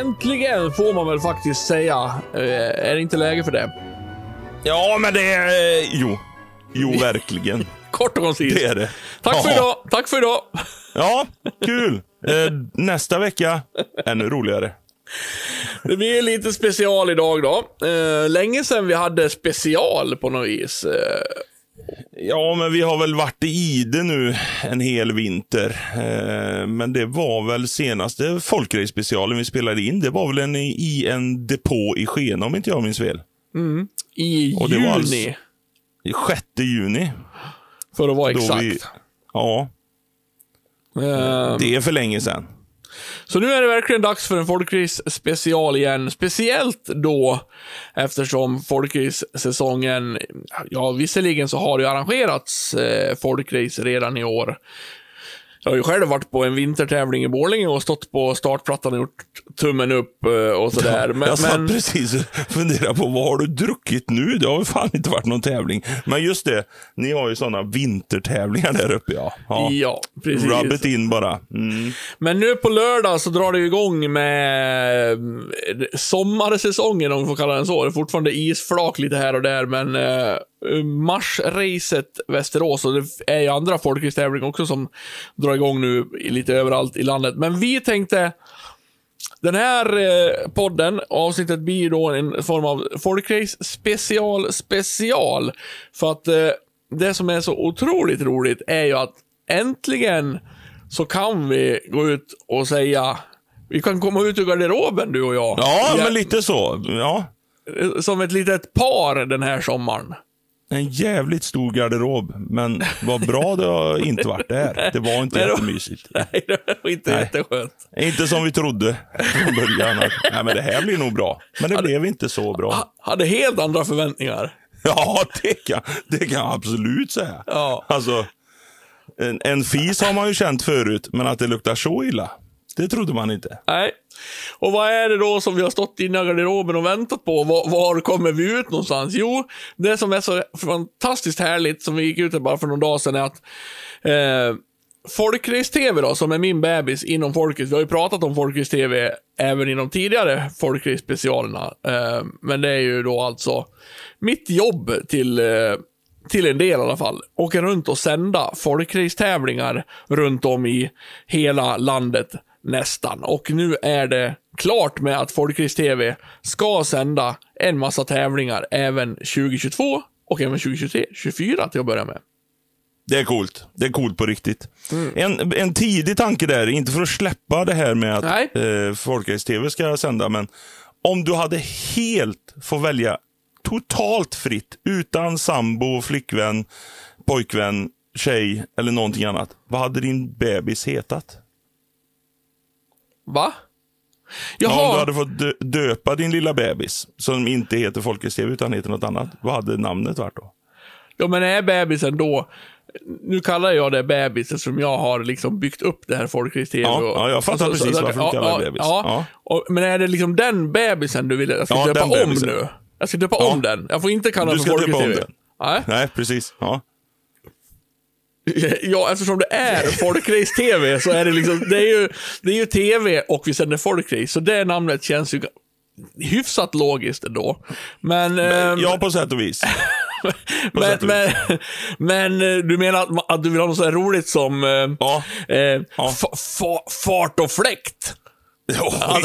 Äntligen får man väl faktiskt säga. Eh, är det inte läge för det? Ja, men det är... eh, Jo. Jo, verkligen. Kort och koncist. Det är det. Tack för Ja. idag. Tack för idag. Ja, kul. Eh, nästa vecka, ännu roligare. Det blir lite special idag då. Länge sedan vi hade special på något vis. Ja, men vi har väl varit i ide nu en hel vinter. Eh, men det var väl senaste folkrace-specialen vi spelade in. Det var väl en, i en depå i Skene, om inte jag minns fel. I Och juni. alltså- 6 juni. För att vara exakt. vi, ja, Eh, det är för länge sedan. Så nu är det verkligen dags för en folkrace special igen. Speciellt då eftersom folkrace-säsongen, ja visserligen så har det ju arrangerats eh, folkrace redan i år. Jag har ju själv varit på en vintertävling i Borlänge och stått på startplattan och gjort tummen upp eh, och sådär. Men, jag satt men, precis och funderade på vad har du druckit nu? Det har väl fan inte varit någon tävling. Men just det, ni har ju sådana vintertävlingar där uppe ja. ja. ja, precis. Rub it in bara. Mm. Men nu på lördag så drar det ju igång med eh, sommarsäsongen, om vi får kalla den så. Det är fortfarande isflak lite här och där, men eh, Marsracet Västerås, och det är ju andra folkracetävlingar också som drar igång nu lite överallt i landet. Men vi tänkte, den här eh, podden, avsnittet blir då en form av folkrace special special. För att eh, det som är så otroligt roligt är ju att äntligen så kan vi gå ut och säga vi kan komma ut ur garderoben du och jag. Ja, Ja, men lite så. Ja. Som ett litet par den här sommaren. En jävligt stor garderob, men vad bra det har inte varit där. Det var inte jättemysigt. Nej, det var inte Nej. jätteskönt. Inte som vi trodde från början. Nej, men det här blir nog bra. Men det blev inte så bra. Ha- Hade helt andra förväntningar. Ja, det kan, det kan jag absolut säga. Ja. Alltså, en, en fis har man ju känt förut, men att det luktar så illa, det trodde man inte. Nej. Och vad är det då som vi har stått inne i garderoben och väntat på? Var, var kommer vi ut någonstans? Jo, det som är så fantastiskt härligt, som vi gick ut med bara för någon dag sedan, är att eh, Folkrace-TV då, som är min bebis inom Folkrace. Vi har ju pratat om Folkrace-TV även inom tidigare Folkrace-specialerna. Eh, men det är ju då alltså mitt jobb till eh, till en del i alla fall, åka runt och sända folkrace-tävlingar runt om i hela landet nästan. Och nu är det klart med att Folkrace TV ska sända en massa tävlingar även 2022 och även 2023, 2024 till att börja med. Det är coolt. Det är coolt på riktigt. En, en tidig tanke där, inte för att släppa det här med att Nej. eh, Folkrace-TV ska sända, men om du hade helt få välja totalt fritt, utan sambo, flickvän, pojkvän, tjej eller någonting annat. Vad hade din bebis hetat? Va? Ja, om Jaha, du hade fått dö- döpa din lilla bebis, som inte heter Folkrace-TV utan heter något annat, vad hade namnet varit då? ja men är bebisen då, nu kallar jag det bebis eftersom jag har liksom byggt upp det här Folkrace TV. Ja, och- ja, jag fattar och så- precis så- varför du kallar ja, det bebis. Ja. Och, men är det liksom den bebisen du vill, jag ska döpa om nu? Jag ska döpa om den. Jag får inte kalla den för om TV. Nej. Nej, precis. Ja. Ja, eftersom det är Folkrace-TV så är det liksom, det är ju, det är ju TV och vi sänder Folkrace, så det namnet känns ju hyfsat logiskt ändå. Men, ehm, ja, på sätt och vis. men, men, men eh, du menar att, att du vill ha något så här roligt som eh, Ja. eh, Ja. fa, fa, fart och fläkt? Oj.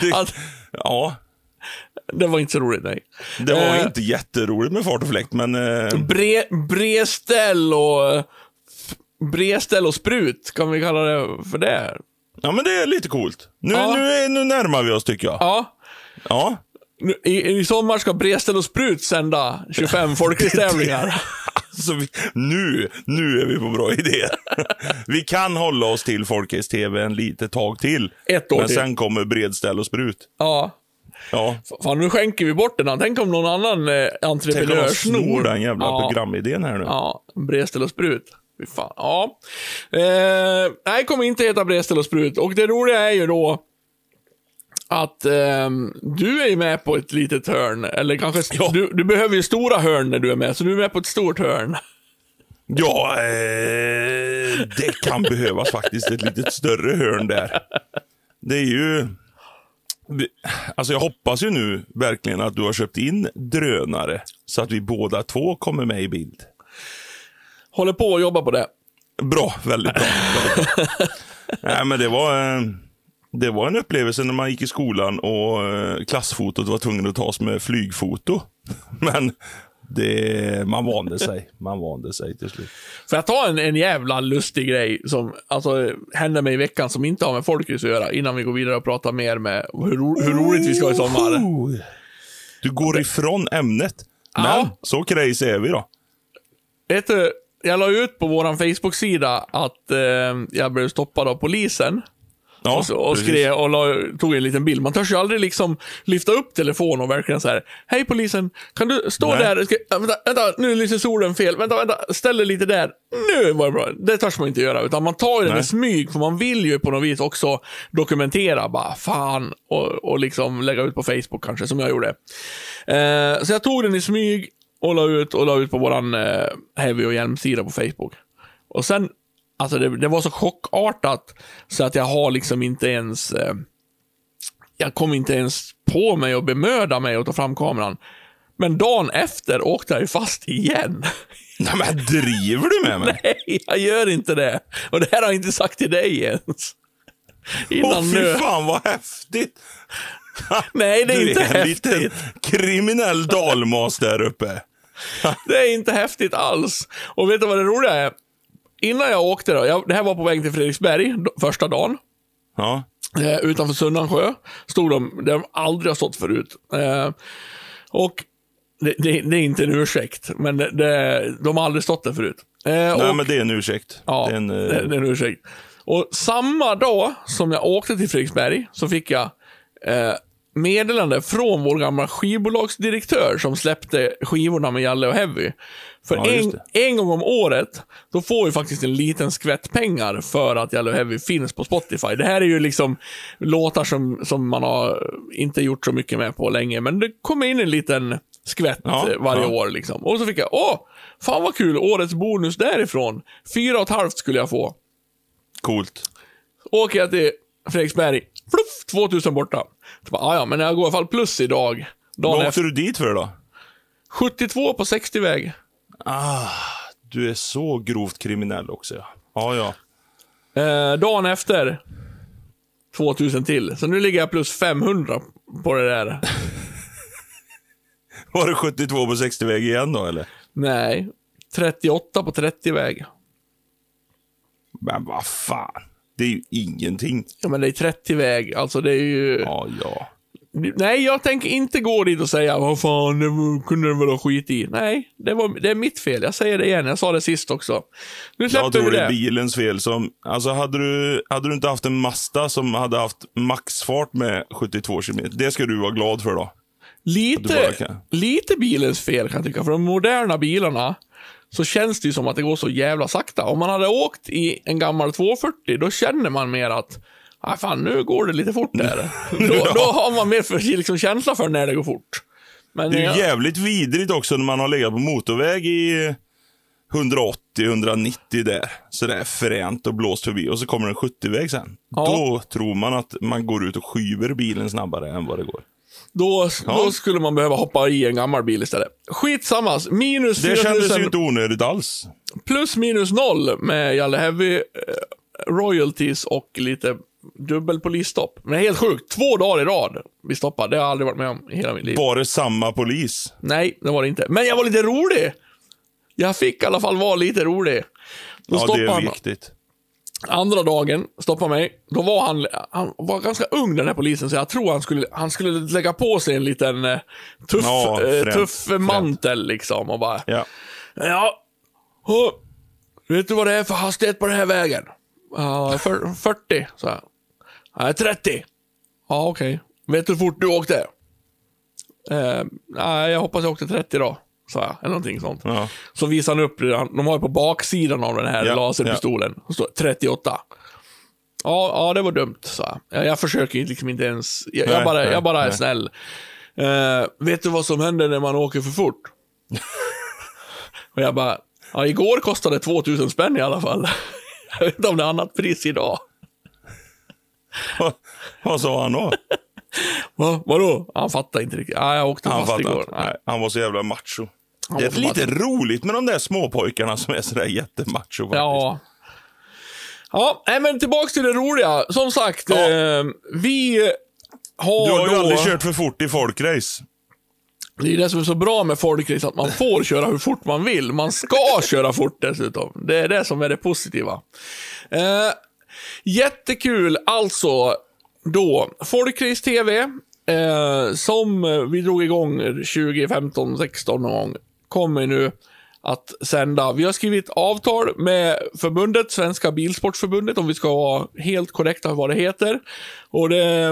Det, Att, ja, det var inte så roligt, nej. det var Eh, inte jätteroligt med fart och fläkt, men... Eh, Bre, breställ och breställ och sprut, kan vi kalla det för det? ja, men det är lite coolt. Nu, Ja. nu, nu närmar vi oss, tycker jag. Ja. Ja. Nu, i, I sommar ska Breställ och Sprut sända 25 folkracetävlingar. Så vi, nu, nu är vi på bra idéer. vi kan hålla oss till Folkrace TV en litet tag till. Ett år Men till. sen kommer bredställ och sprut. Ja. Ja. Fan, nu skänker vi bort den. Tänk om någon annan eh, Tänk om entreprenör snor den jävla ja. programidén här nu. Ja, Breställ och Sprut. Fy fan. Ja. Eh, nej, kommer inte heta Breställ och Sprut. Och det roliga är ju då att ehm, du är ju med på ett litet hörn. Eller kanske, Ja. du, du behöver ju stora hörn när du är med, så du är med på ett stort hörn. Ja, eh, det kan behövas faktiskt ett lite större hörn där. Det är ju... Alltså jag hoppas ju nu verkligen att du har köpt in drönare så att vi båda två kommer med i bild. Håller på att jobba på det. Bra, väldigt bra. Nej, men det var, eh, det var en upplevelse när man gick i skolan och eh, klassfotot var tvungen att tas med flygfoto. Men det, man vande sig. Man vande sig till slut. Får jag ta en, en jävla lustig grej som alltså, hände mig i veckan som inte har med folkrus att göra innan vi går vidare och pratar mer med hur, ro, hur roligt vi ska ha i sommar. Du går ifrån ämnet. Men Ja. så crazy är vi då. Vet du, jag la ut på vår Facebook-sida att eh, jag blev stoppad av polisen. Ja, och, så, och skrev och la, tog en liten bild. Man törs ju aldrig liksom lyfta upp telefonen och verkligen så här. Hej polisen, kan du stå Nej. där? Ska, vänta, vänta, nu lyser solen fel. Vänta, vänta, ställ dig lite där. Nu var det bra. Det törs man inte göra, utan man tar ju den Nej. i smyg, för man vill ju på något vis också dokumentera, bara fan, och, och liksom lägga ut på Facebook kanske, som jag gjorde. Eh, så jag tog den i smyg och la ut, och la ut på våran eh, Heavy och Hjälm-sida på Facebook. Och sen, alltså det, det var så chockartat så att jag har liksom inte ens, eh, jag kom inte ens på mig och bemöda mig att ta fram kameran. Men dagen efter åkte jag ju fast igen. Nej, men driver du med mig? Nej, jag gör inte det. Och det här har jag inte sagt till dig ens. Innan Åh, fy nu. fan vad häftigt! Nej, det är du inte är en liten kriminell dalmas där uppe. Det är inte häftigt alls. Och vet du vad det roliga är? Innan jag åkte då, jag, det här var på väg till Fredriksberg, första dagen. Ja. eh, utanför Sunnansjö. Stod de, där de aldrig har stått förut. Eh, och det, det, det är inte en ursäkt, men det, de har aldrig stått där förut. Eh, Nej, och, men det är en ursäkt. ja, det är en, det, det är en ursäkt. Och samma dag som jag åkte till Fredriksberg så fick jag eh, meddelande från vår gamla skivbolagsdirektör som släppte skivorna med Jalle och Heavy. För Ja, en, en gång om året, då får vi faktiskt en liten skvätt pengar för att Jalle och Heavy finns på Spotify. Det här är ju liksom låtar som, som man har inte gjort så mycket med på länge, men det kommer in en liten skvätt Ja, varje ja. år. Liksom. Och så fick jag, åh, fan vad kul, årets bonus därifrån. Fyra och ett halvt skulle jag få. Coolt. Åker jag till Fredriksberg, fluff, 2000 borta. Bara, "Ah, ja, men jag går i alla fall plus idag. Dagen Vad åkte du dit för då? 72 på 60-väg. Ah, du är så grovt kriminell också ja. Ja, ja. Eh, dagen efter, 2000 till. Så nu ligger jag plus 500 på det där. Var det 72 på 60-väg igen då eller? Nej, 38 på 30-väg. Men vad fan. Det är ju ingenting. Ja, men det är 30-väg. Alltså det är ju... Ja, ja. Nej, jag tänker inte gå dit och säga vad fan, det kunde de väl ha skit i. Nej, det, var, det är mitt fel. Jag säger det igen. Jag sa det sist också. Nu Jag släpper tror vi det det. är bilens fel. Som, alltså hade, du, hade du inte haft en Mazda som hade haft maxfart med 72 km, det ska du vara glad för då. du Lite, kan- lite bilens fel kan jag tycka. För de moderna bilarna så känns det ju som att det går så jävla sakta. Om man hade åkt i en gammal 240, då känner man mer att ah, fan, nu går det lite fort där. då, då har man mer för, liksom, känsla för när det går fort. Men, Det är ju jävligt vidrigt också när man har legat på motorväg i 180-190 där. Så det är fränt och blåst förbi och så kommer en 70-väg sen. Ja. Då tror man att man går ut och skyver bilen snabbare än vad det går. Då, Ja. då skulle man behöva hoppa i en gammal bil istället. Skitsammas. Minus Det kändes 4000 ju inte onödigt alls. plus minus noll med Jalle Heavy, eh, royalties och lite dubbel polisstopp. Men helt sjukt. Två dagar i rad vi stoppade. Det har jag aldrig varit med om i hela mitt liv. Var det samma polis? Nej, det var det inte. Men jag var lite rolig. Jag fick i alla fall vara lite rolig. Då Ja, det är viktigt. Andra dagen, stoppade mig. Då var han, han var ganska ung den här polisen, så jag tror han skulle, han skulle lägga på sig en liten eh, tuff, Ja, eh, tuff mantel liksom. Och bara, Ja. Ja. Oh, vet du vad det är för hastighet på den här vägen? Ja, för, 40, så jag. Nej, 30. Ja, okej. Vet du hur fort du åkte? Eh, nej, jag hoppas jag åkte 30 då, sa jag. Eller någonting sånt. Ja. Så visade han upp, de har ju på baksidan av den här Ja, laserpistolen, så står det 38. Ja, ja, det var dumt, sa jag. Jag, jag försöker liksom inte ens, jag, jag Nej, bara, nej, jag bara är nej. snäll. Eh, vet du vad som händer när man åker för fort? Och jag bara, ja igår kostade det 2000 spänn i alla fall. Jag vet inte om det är annat pris idag. Vad- Vad sa han då? Va, vadå? Han fattade inte riktigt. Ja, jag åkte Han fast igår. Nej, han var så jävla macho. Det är lite roligt med de där småpojkarna som är sådär jättemacho faktiskt. Ja. Ja, men tillbaks till det roliga. Som sagt, Ja. eh, vi har Du har ju då... aldrig kört för fort i folkrace. Det är det som är så bra med folkrace, att man får köra hur fort man vill. Man ska köra fort dessutom. Det är det som är det positiva. Eh, jättekul, alltså, då, Folkrace TV, eh, som vi drog igång 2015, 16 någon gång, kommer nu att sända. Vi har skrivit avtal med förbundet, Svenska Bilsportförbundet, om vi ska vara helt korrekta vad det heter. Och det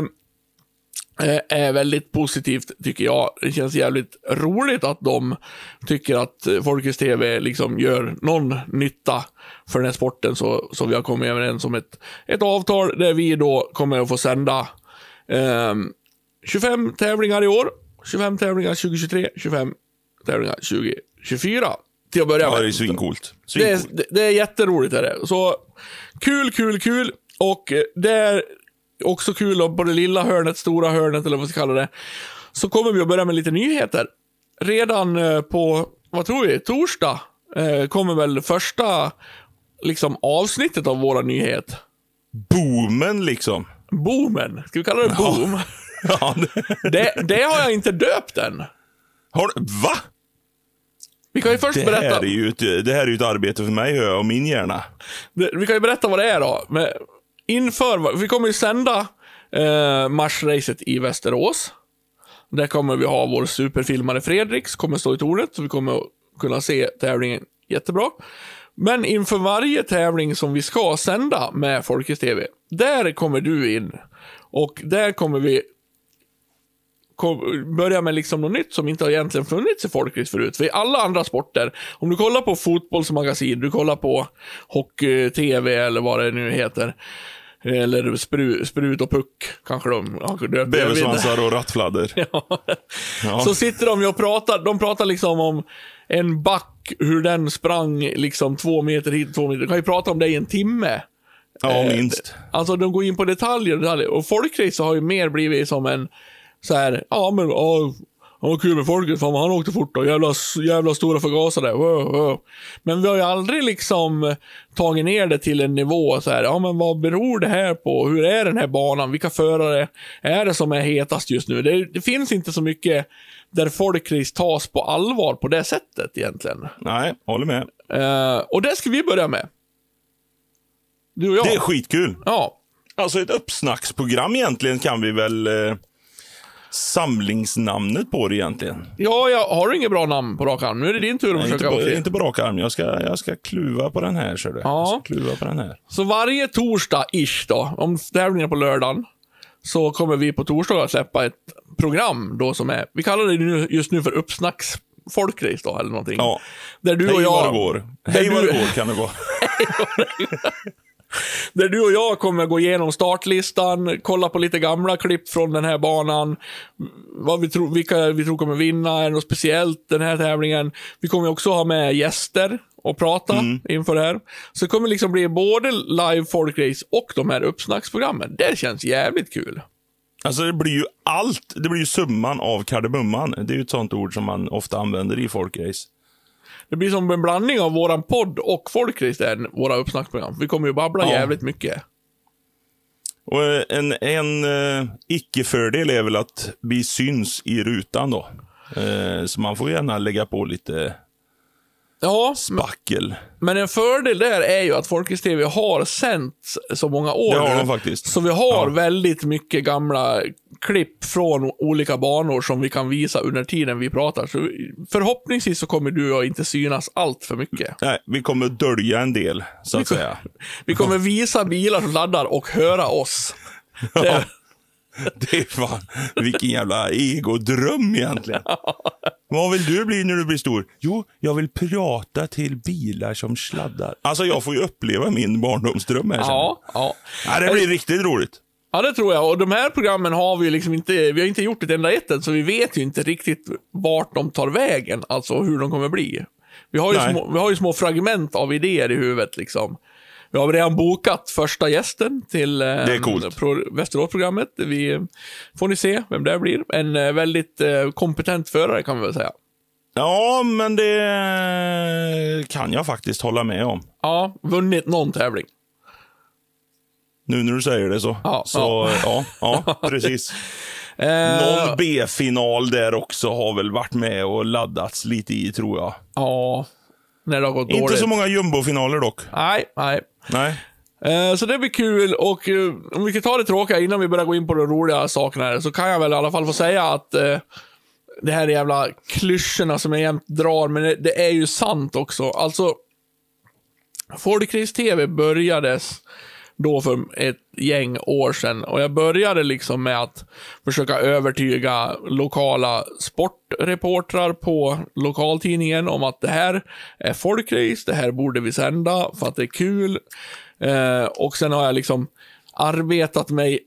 eh, är väldigt positivt, tycker jag. Det känns jävligt roligt att de tycker att Folkets TV liksom gör någon nytta för den här sporten, så, så vi har kommit överens om ett, ett avtal där vi då kommer att få sända eh, 25 tävlingar i år, 25 tävlingar 2023, 25 tävlingar 2024. Till att börja Ja, med. det är svincoolt. Det är, det, det är jätteroligt. Är det. Så kul, kul, kul. Och eh, det är också kul då, på det lilla hörnet, stora hörnet eller vad vi ska kalla det. Så kommer vi att börja med lite nyheter. Redan eh, på, vad tror vi, torsdag eh, kommer väl första liksom, avsnittet av våra nyhet. Boomen liksom. Boomen. Ska vi kalla det boom? Ja, det, Det, det har jag inte döpt än. har, du- va? Vi kan ju först Det berätta. här, är ju ett, det här är ju ett arbete för mig och min hjärna. Det- Vi kan ju berätta vad det är då. Men inför, vi kommer ju sända eh, marsracet i Västerås. Där kommer vi ha vår superfilmare Fredriks, kommer stå i tornet, så vi kommer att kunna se tävlingen jättebra. Men inför varje tävling som vi ska sända med Folkets TV, där kommer du in. Och där kommer vi kom, börja med liksom något nytt som inte har egentligen funnits i folkrace förut. För i alla andra sporter, om du kollar på fotbollsmagasin, du kollar på hockey-tv eller vad det nu heter. Eller spru, sprut och puck, kanske de har. Bäversvansar och rattfladder. Ja. Så sitter de ju och pratar, de pratar liksom om en back, hur den sprang liksom två meter hit, två meter. De kan ju prata om det i en timme. Ja, Eh, minst. Alltså de går in på detaljer och detaljer. Och folkrace har ju mer blivit som en så här, ja men, ja, han var kul med folket, fan han åkte fort då. Jävla, jävla stora förgasare. Wow, wow. Men vi har ju aldrig liksom tagit ner det till en nivå så här, ja men vad beror det här på? Hur är den här banan? Vilka förare är det som är hetast just nu? Det, det finns inte så mycket där folkrace tas på allvar på det sättet egentligen. Nej, håller med. Eh, och det ska vi börja med. Du och jag. Det är skitkul. Ja. Alltså ett uppsnacksprogram egentligen kan vi väl... Eh, samlingsnamnet på det egentligen. Ja, jag har inget bra namn på rak arm? Nu är det din tur att Nej, inte, försöka på, okej. inte på rak arm. Jag ska, jag ska kluva på den här, kör du. Ja. Kluva på den här. Så varje torsdag-ish då, om tävlingen på lördagen, så kommer vi på torsdag att släppa ett program då som är, vi kallar det just nu för uppsnacks folkrace då, eller någonting. Ja. Där du Hej och jag... vad det går. Hej vad det går kan det gå. Där du och jag kommer gå igenom startlistan, kolla på lite gamla klipp från den här banan, vad vi tror, vilka vi tror kommer vinna, är det något speciellt den här tävlingen. Vi kommer också ha med gäster och prata inför det här. Så det kommer liksom bli både live folkrace och de här uppsnacksprogrammen. Det känns jävligt kul. Alltså det blir ju allt. Det blir ju summan av kardemumman. Det är ju ett sånt ord som man ofta använder i folkrace. Det blir som en blandning av våran podd och folkrace, våra uppsnacksprogram. Vi kommer ju babbla Ja. jävligt mycket. Och eh, en, en eh, icke-fördel är väl att vi syns i rutan då. Eh, så man får gärna lägga på lite Ja, spackel. Men en fördel där är ju att Folkets TV har sänt så många år Det har nu. de faktiskt. Så vi har Ja. väldigt mycket gamla klipp från olika banor som vi kan visa under tiden vi pratar. Så förhoppningsvis så kommer du och jag inte synas allt för mycket. Nej, vi kommer dölja en del, så att säga. Vi kommer visa bilar som laddar och höra oss. Det, Det är fan, vilken jävla egodröm egentligen. Vad vill du bli när du blir stor? Jo, jag vill prata till bilar som sladdar. Alltså, jag får ju uppleva min barndomsdröm här. ja, ja. Ja, det blir riktigt roligt. Ja, det tror jag. Och de här programmen har vi liksom inte, vi har inte gjort ett enda ett än, så vi vet ju inte riktigt vart de tar vägen, alltså hur de kommer bli. Vi har ju, Nej. små, vi har ju små fragment av idéer i huvudet liksom. Vi har redan bokat första gästen till eh, pro, Västeråsprogrammet. Vi får ni se vem det blir. En eh, väldigt eh, kompetent förare kan vi väl säga. Ja, men det kan jag faktiskt hålla med om. Ja, vunnit någon tävling. Nu när du säger det så. Ja, så ja, ja, precis. Eh, Någon B-final där också har väl varit med och laddats lite i, tror jag. Ja, när det har gått Inte dåligt. så många jumbofinaler dock. Nej, nej. Nej. Eh, så det blir kul och eh, om vi kan ta det tråkiga innan vi börjar gå in på de roliga sakerna här, så kan jag väl i alla fall få säga att eh, det här är jävla klyschorna som jag jämt drar, men det, det är ju sant också. Alltså, Folkrace-TV börjades då för ett gäng år sedan och jag började liksom med att försöka övertyga lokala sportreportrar på lokaltidningen om att det här är folkrace, det här borde vi sända för att det är kul. Eh, och sen har jag liksom arbetat mig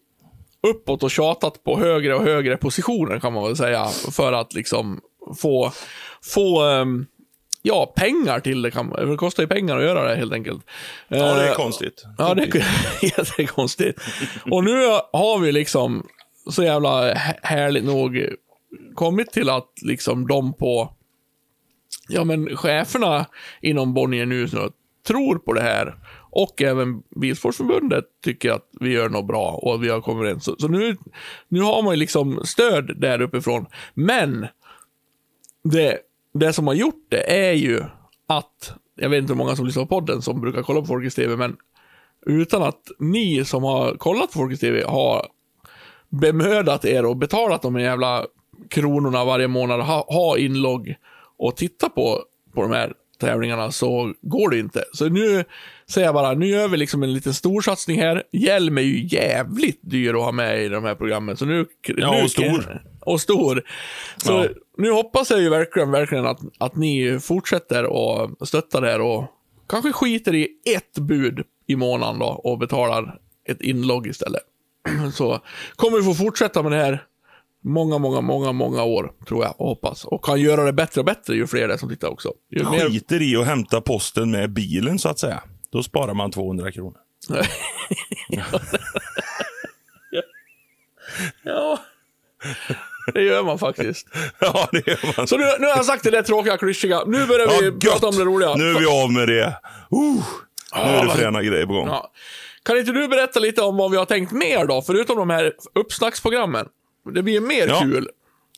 uppåt och tjatat på högre och högre positioner kan man väl säga. För att liksom få, få ehm, ja, pengar till det. Kan, det kostar ju pengar att göra det helt enkelt. Ja, det är Eh, konstigt. Ja, det är jättekonstigt. Och nu har vi liksom så jävla hä- härligt nog kommit till att liksom de på, ja men cheferna inom Bonnier nu tror på det här. Och även Bilsportförbundet tycker att vi gör något bra och vi har kommit överens. Så, så nu, nu har man ju liksom stöd där uppifrån. Men det, det som har gjort det är ju att, jag vet inte hur många som lyssnar på podden som brukar kolla på Folkets TV, men utan att ni som har kollat på Folkets TV har bemödat er och betalat de jävla kronorna varje månad, ha, ha inlogg och titta på, på de här tävlingarna så går det inte. Så nu säger jag bara, nu gör vi liksom en liten storsatsning här. Hjälm är ju jävligt dyr att ha med i de här programmen. Så nu, Ja, nu och stor. Och stor. Så Ja. nu hoppas jag ju verkligen, verkligen att, att ni fortsätter och stöttar det här och kanske skiter i ett bud i månaden då och betalar ett inlogg istället. Så kommer vi få fortsätta med det här många, många, många, många år, tror jag och hoppas. Och kan göra det bättre och bättre ju fler det är som tittar också. Ju mer... Skiter i att hämta posten med bilen, så att säga. Då sparar man 200 kronor. ja, det gör man faktiskt. Ja, det gör man. Så nu, nu har jag sagt det där tråkiga, klyschiga. Nu börjar vi Ja, prata om det roliga. Nu är vi av med det. Uh, nu är det fräna grejer på gång. Ja. Kan inte du berätta lite om vad vi har tänkt mer då, förutom de här uppsnacksprogrammen? Det blir mer Ja. kul.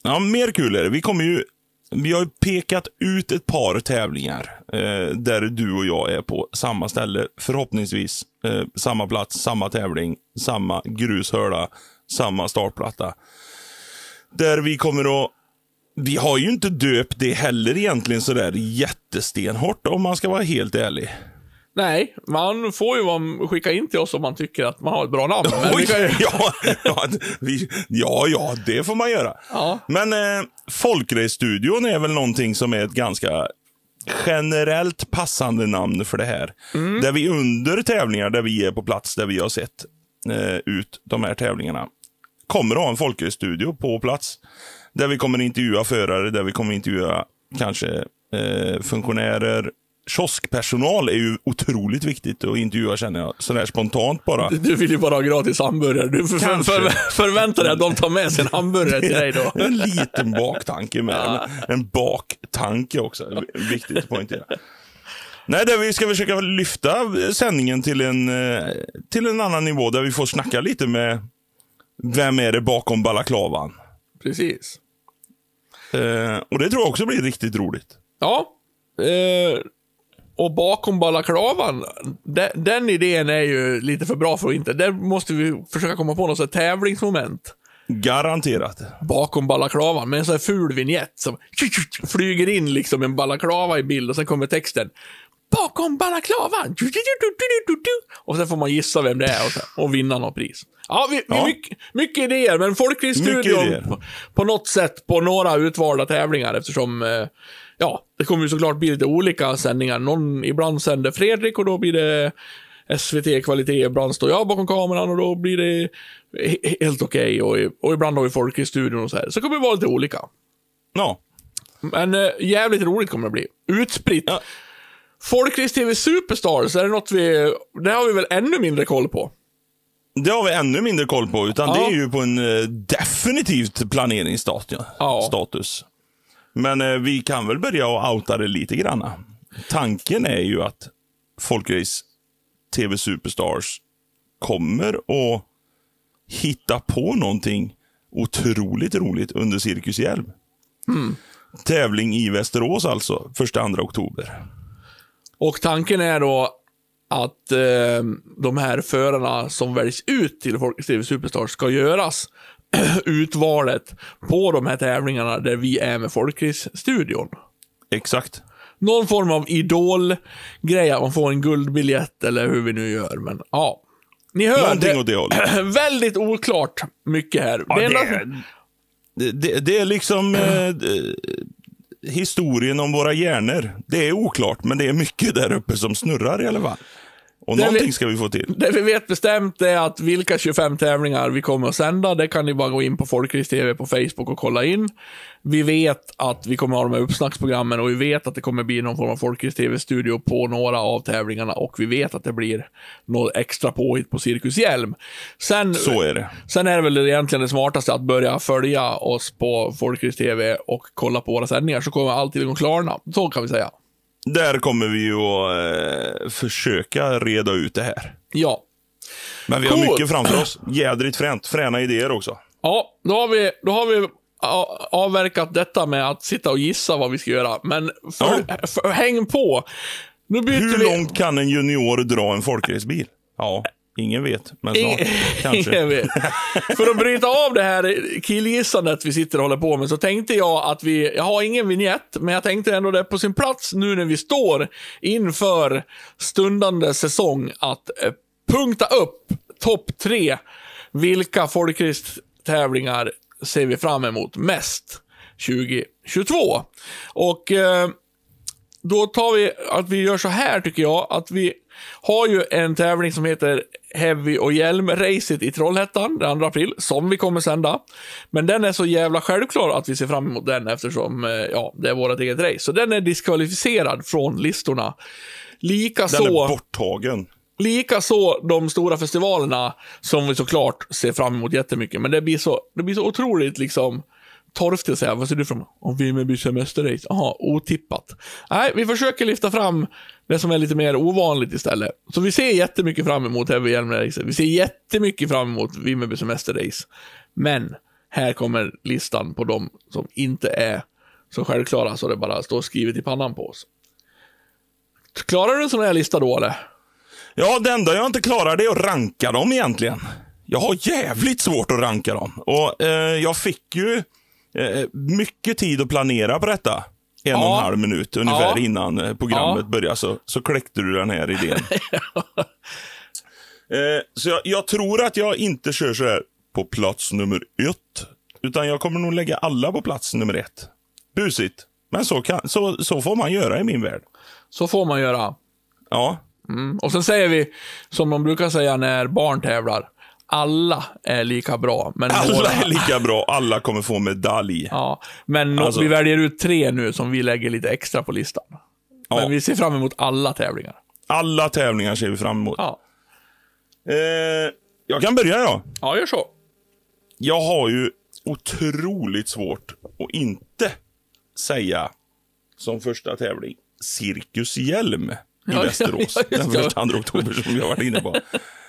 Ja, mer kul är det. Vi kommer ju... Vi har pekat ut ett par tävlingar eh, där du och jag är på samma ställe. Förhoppningsvis eh, samma plats, samma tävling, samma grushörda, samma startplatta. Där vi kommer att... Vi har ju inte döpt det heller egentligen sådär jättestenhårt om man ska vara helt ärlig. Nej, man får ju skicka in till oss om man tycker att man har ett bra namn. Oj, ju... ja, ja, vi, ja, ja, det får man göra. Ja. Men eh, Folkrace-studion är väl någonting som är ett ganska generellt passande namn för det här. Mm. Där vi under tävlingar där vi är på plats, där vi har sett eh, ut de här tävlingarna, kommer att ha en Folkrace-studio på plats. Där vi kommer intervjua förare, där vi kommer intervjua kanske eh, funktionärer. Kioskpersonal är ju otroligt viktigt att intervjua känner jag. Sådär spontant bara. Du vill ju bara ha gratis hamburgare. Du för, för, för, förväntar dig att de tar med sig en hamburgare till dig då. En liten baktanke med. En, en baktanke också. Viktigt att poängtera. Nej, där vi ska försöka lyfta sändningen till en, eh, till en annan nivå där vi får snacka lite med vem är det bakom balaklavan. Precis. Eh, och det tror jag också blir riktigt roligt. Ja. Eh, och bakom balaklavan, den, den idén är ju lite för bra för att inte. Där måste vi försöka komma på något här tävlingsmoment. Garanterat. bakom balaklavan med en sån här ful vignett som flyger in liksom en balaklava i bild och sen kommer texten. Bakom balaklavan! Och sen får man gissa vem det är och, sen, och vinna något pris. Ja, vi, Ja. Mycket, mycket idéer, men Mycket Folkrace-studion idéer. på, på något sätt på några utvalda tävlingar eftersom eh, Ja, det kommer ju såklart bli lite olika sändningar. Någon, ibland sänder Fredrik och då blir det SVT-kvalitet. Ibland står jag bakom kameran och då blir det he- helt okej. Och, och ibland har vi folk i studion och så här. Så det kommer vara lite olika. Ja. Men eh, jävligt roligt kommer det bli. Utspritt. Ja. Folkris TV Superstars, är det något vi... Det har vi väl ännu mindre koll på? Det har vi ännu mindre koll på, utan Ja. det är ju på en eh, definitivt planeringsstatus. Ja. Status. Men eh, vi kan väl börja och outa det lite grann. Tanken är ju att Folkrace TV Superstars kommer att hitta på någonting otroligt roligt under Cirkus Hjälm. Tävling i Västerås alltså, 1-2 oktober. Och tanken är då att eh, de här förarna som väljs ut till Folkris TV Superstars ska göras utvalet på de här tävlingarna där vi är med Folkris-studion. Exakt. Någon form av idol-grej, att man får en guldbiljett eller hur vi nu gör. Men ja, ni hör. Någonting åt det hållet. väldigt oklart mycket här. Ja, Det det, är, det, det, är liksom eh, historien om våra hjärnor. Det är oklart, men det är mycket där uppe som snurrar i alla fall. Och Det någonting vi- ska vi få till. Det vi vet bestämt är att vilka 25 tävlingar vi kommer att sända, det kan ni bara gå in på Folkris TV på Facebook och kolla in. Vi vet att vi kommer att ha de här uppsnacksprogrammen och vi vet att det kommer bli någon form av Folkris TV-studio på några av tävlingarna och vi vet att det blir något extra påhitt på Cirkus Hjälm. Sen, Så är det. sen är det väl egentligen det smartaste att börja följa oss på Folkris TV och kolla på våra sändningar så kommer alltid att klarna. Så kan vi säga. Där kommer vi ju att eh, försöka reda ut det här. Ja. Men vi har Coolt. mycket framför oss. Jädrigt fränt. Fräna idéer också. Ja, då har vi, då har vi avverkat detta med att sitta och gissa vad vi ska göra. Men för, för, häng på. Nu byter Hur vi... långt kan en junior dra en folkracebil? Ja, ingen vet. Men snart. Ingen Kanske. vet. För att bryta av det här killgissandet vi sitter och håller på med så tänkte jag att vi, jag har ingen vignett, men jag tänkte ändå det på sin plats nu när vi står inför stundande säsong att eh, punkta upp topp tre. Vilka folkrace-tävlingar ser vi fram emot mest 2022? Och eh, då tar vi att vi gör så här tycker jag, att vi har ju en tävling som heter Heavy och hjälm-racet i Trollhättan den 2 april, som vi kommer sända. Men den är så jävla självklar att vi ser fram emot den eftersom, eh, ja, det är vårt eget race. Så den är diskvalificerad från listorna. Den Likaså... är borttagen. Likaså de stora festivalerna som vi såklart ser fram emot jättemycket. Men det blir så, det blir så otroligt liksom torftigt att säga. Vad ser du fram emot? Om Vimmerby semesterrace? Jaha, otippat. Nej, vi försöker lyfta fram det som är lite mer ovanligt istället. Så vi ser jättemycket fram emot Heavy Hjelm-racet. Vi ser jättemycket fram emot Vimmerby semesterrace. Men här kommer listan på de som inte är så självklara så det bara står skrivet i pannan på oss. Klarar du en sån här lista då eller? Ja, det enda jag inte klarar det är att ranka dem egentligen. Jag har jävligt svårt att ranka dem. Och eh, jag fick ju eh, mycket tid att planera på detta. En och en halv minut ungefär innan eh, programmet Ja. började. Så, så kläckte du den här idén. eh, så jag, jag tror att jag inte kör så här på plats nummer ett. Utan jag kommer nog lägga alla på plats nummer ett. Busigt. Men så, kan, så, så får man göra i min värld. Så får man göra. Ja, Mm. Och sen säger vi, som de brukar säga när barn tävlar, alla är lika bra. Men alla några, är lika bra. Alla kommer få medalj. Ja, men Alltså- vi väljer ut tre nu som vi lägger lite extra på listan. Ja. Men vi ser fram emot alla tävlingar. Alla tävlingar ser vi fram emot. Ja, Eh, jag kan börja ja. ja gör så. Jag har ju otroligt svårt att inte säga som första tävling Cirkus Hjälm i Ja, Västerås. ja, den det. första andra oktober som jag varit inne på.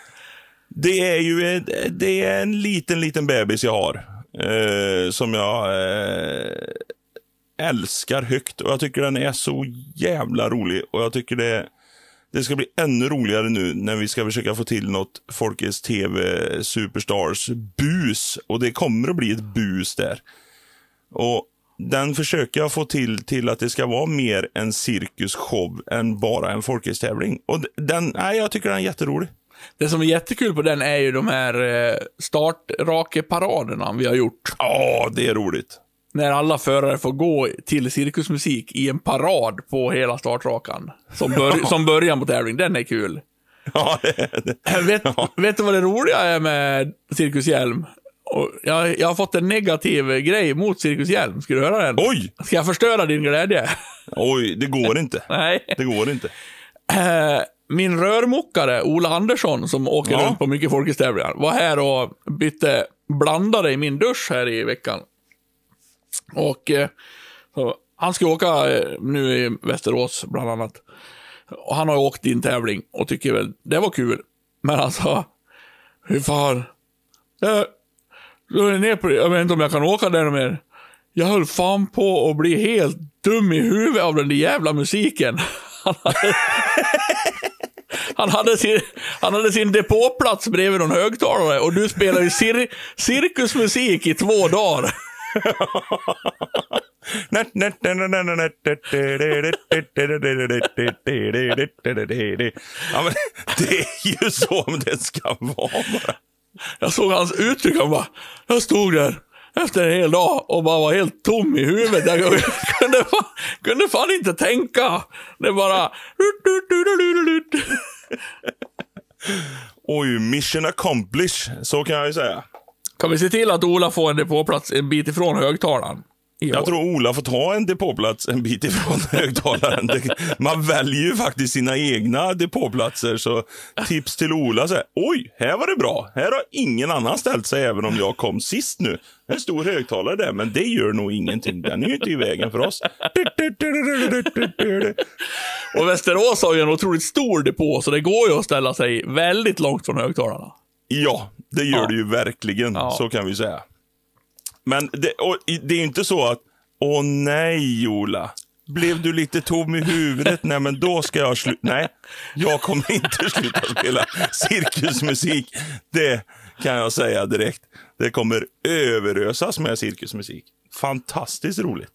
Det är ju en, det är en liten, liten bebis jag har. Eh, som jag eh, älskar högt. Och jag tycker den är så jävla rolig. Och jag tycker det, det ska bli ännu roligare nu när vi ska försöka få till något Folkets TV Superstars bus. Och det kommer att bli ett bus där. Och den försöker jag få till till att det ska vara mer en cirkusshow än bara en folkhästävling. Och den, nej, jag tycker den är jätterolig. Det som är jättekul på den är ju de här eh, startrake-paraderna vi har gjort. Ja, det är roligt. När alla förare får gå till cirkusmusik i en parad på hela startrakan. Som, bör, som början på tävling. Den är kul. Ja, det, det. Vet, vet du vad det roliga är med Cirkus Hjälm? Och jag, jag har fått en negativ grej mot Cirkus Hjälm. Ska du höra den? Oj! Ska jag förstöra din glädje? Oj, det går inte. Nej. Det går inte. Eh, min rörmokare, Ola Andersson, som åker Ja. runt på mycket folkhetstävlingar, var här och bytte blandare i min dusch här i veckan. Och eh, han ska åka eh, nu i Västerås, bland annat. Och han har åkt din tävling och tycker väl det var kul. Men alltså, hur fan. Jag, jag, är ner på det. jag vet inte om jag kan åka där mer. Jag höll fan på att bli helt dum i huvudet av den där jävla musiken. Han hade, sin, han hade sin depåplats bredvid någon högtalare och du spelade ju cir, cirkusmusik i två dagar. Ja, men det är ju så det ska vara. Jag såg hans uttryck, han bara, jag stod där efter en hel dag och bara var helt tom i huvudet. Jag kunde fan, kunde fan inte tänka. Det bara... Oj, mission accomplished. Så kan jag ju säga. Kan vi se till att Ola får en depåplats en bit ifrån högtalaren? Jag tror Ola får ta en depåplats en bit ifrån högtalaren. Man väljer ju faktiskt sina egna depåplatser, så tips till Ola så här, oj, här var det bra. Här har ingen annan ställt sig även om jag kom sist nu. En stor högtalare där, men det gör nog ingenting. Den är ju inte i vägen för oss. Och Västerås har ju en otroligt stor depå, så det går ju att ställa sig väldigt långt från högtalarna. Ja, det gör Ja. det ju verkligen. Ja. Så kan vi säga. Men det, det är ju inte så att, åh nej Ola, blev du lite tom i huvudet? Nej, men då ska jag sluta. Nej, jag kommer inte sluta spela cirkusmusik. Det kan jag säga direkt. Det kommer överösas med cirkusmusik. Fantastiskt roligt.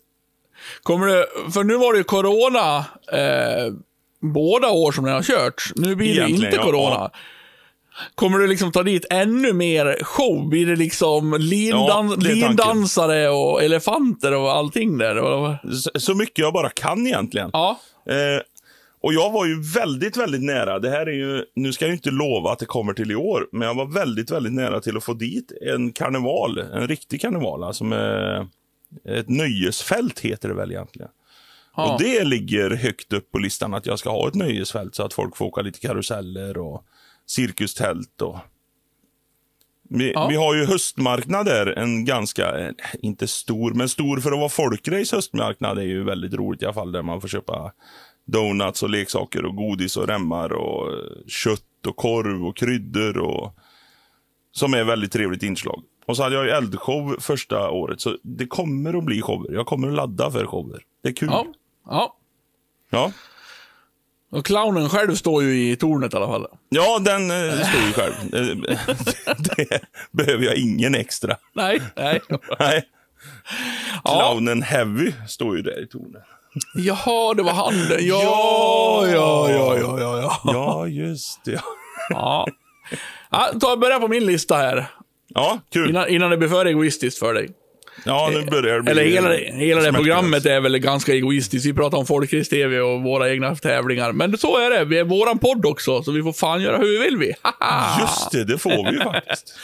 Kommer det, för nu var det ju corona eh, båda år som den har körts. Nu blir det Egentligen, inte ja, corona. ja. Kommer du liksom ta dit ännu mer show? Blir det liksom lindan, Ja, det lindansare och elefanter och allting där? Så, så mycket jag bara kan egentligen. Ja, Eh, och jag var ju väldigt, väldigt nära. Det här är ju, nu ska jag inte lova att det kommer till i år, men jag var väldigt, väldigt nära till att få dit en karneval. En riktig karneval, alltså med ett nöjesfält heter det väl egentligen. ja. Och det ligger högt upp på listan att jag ska ha ett nöjesfält så att folk får åka lite karuseller och cirkustält och vi, Ja. vi har ju höstmarknad där, en ganska, eh, inte stor, men stor för att vara folkrace höstmarknad är ju väldigt roligt i alla fall. Där man får köpa donuts och leksaker och godis och remmar och eh, kött och korv och kryddor och som är väldigt trevligt inslag. Och så hade jag ju eldshow första året, så det kommer att bli shower. Jag kommer att ladda för shower. Det är kul. ja, ja. Ja, Och clownen själv står ju i tornet i alla fall. ja den eh, står ju själv. Det behöver jag ingen extra. Nej, nej. Nej. Ja. Clownen Heavy står ju där i tornet. Jaha, det var han. Ja, ja, ja, ja, ja. ja. Ja, just det. ja. ja ta börja på min lista här. Ja, kul. Innan, innan det blir för egoistiskt för dig. Ja, nu börjar det bli... Eller hela, hela det programmet är väl ganska egoistiskt. Vi pratar om Folkrace-TV och våra egna tävlingar. Men så är det. Vi är våran podd också, så vi får fan göra hur vi vill vi. Just det, det får vi ju faktiskt.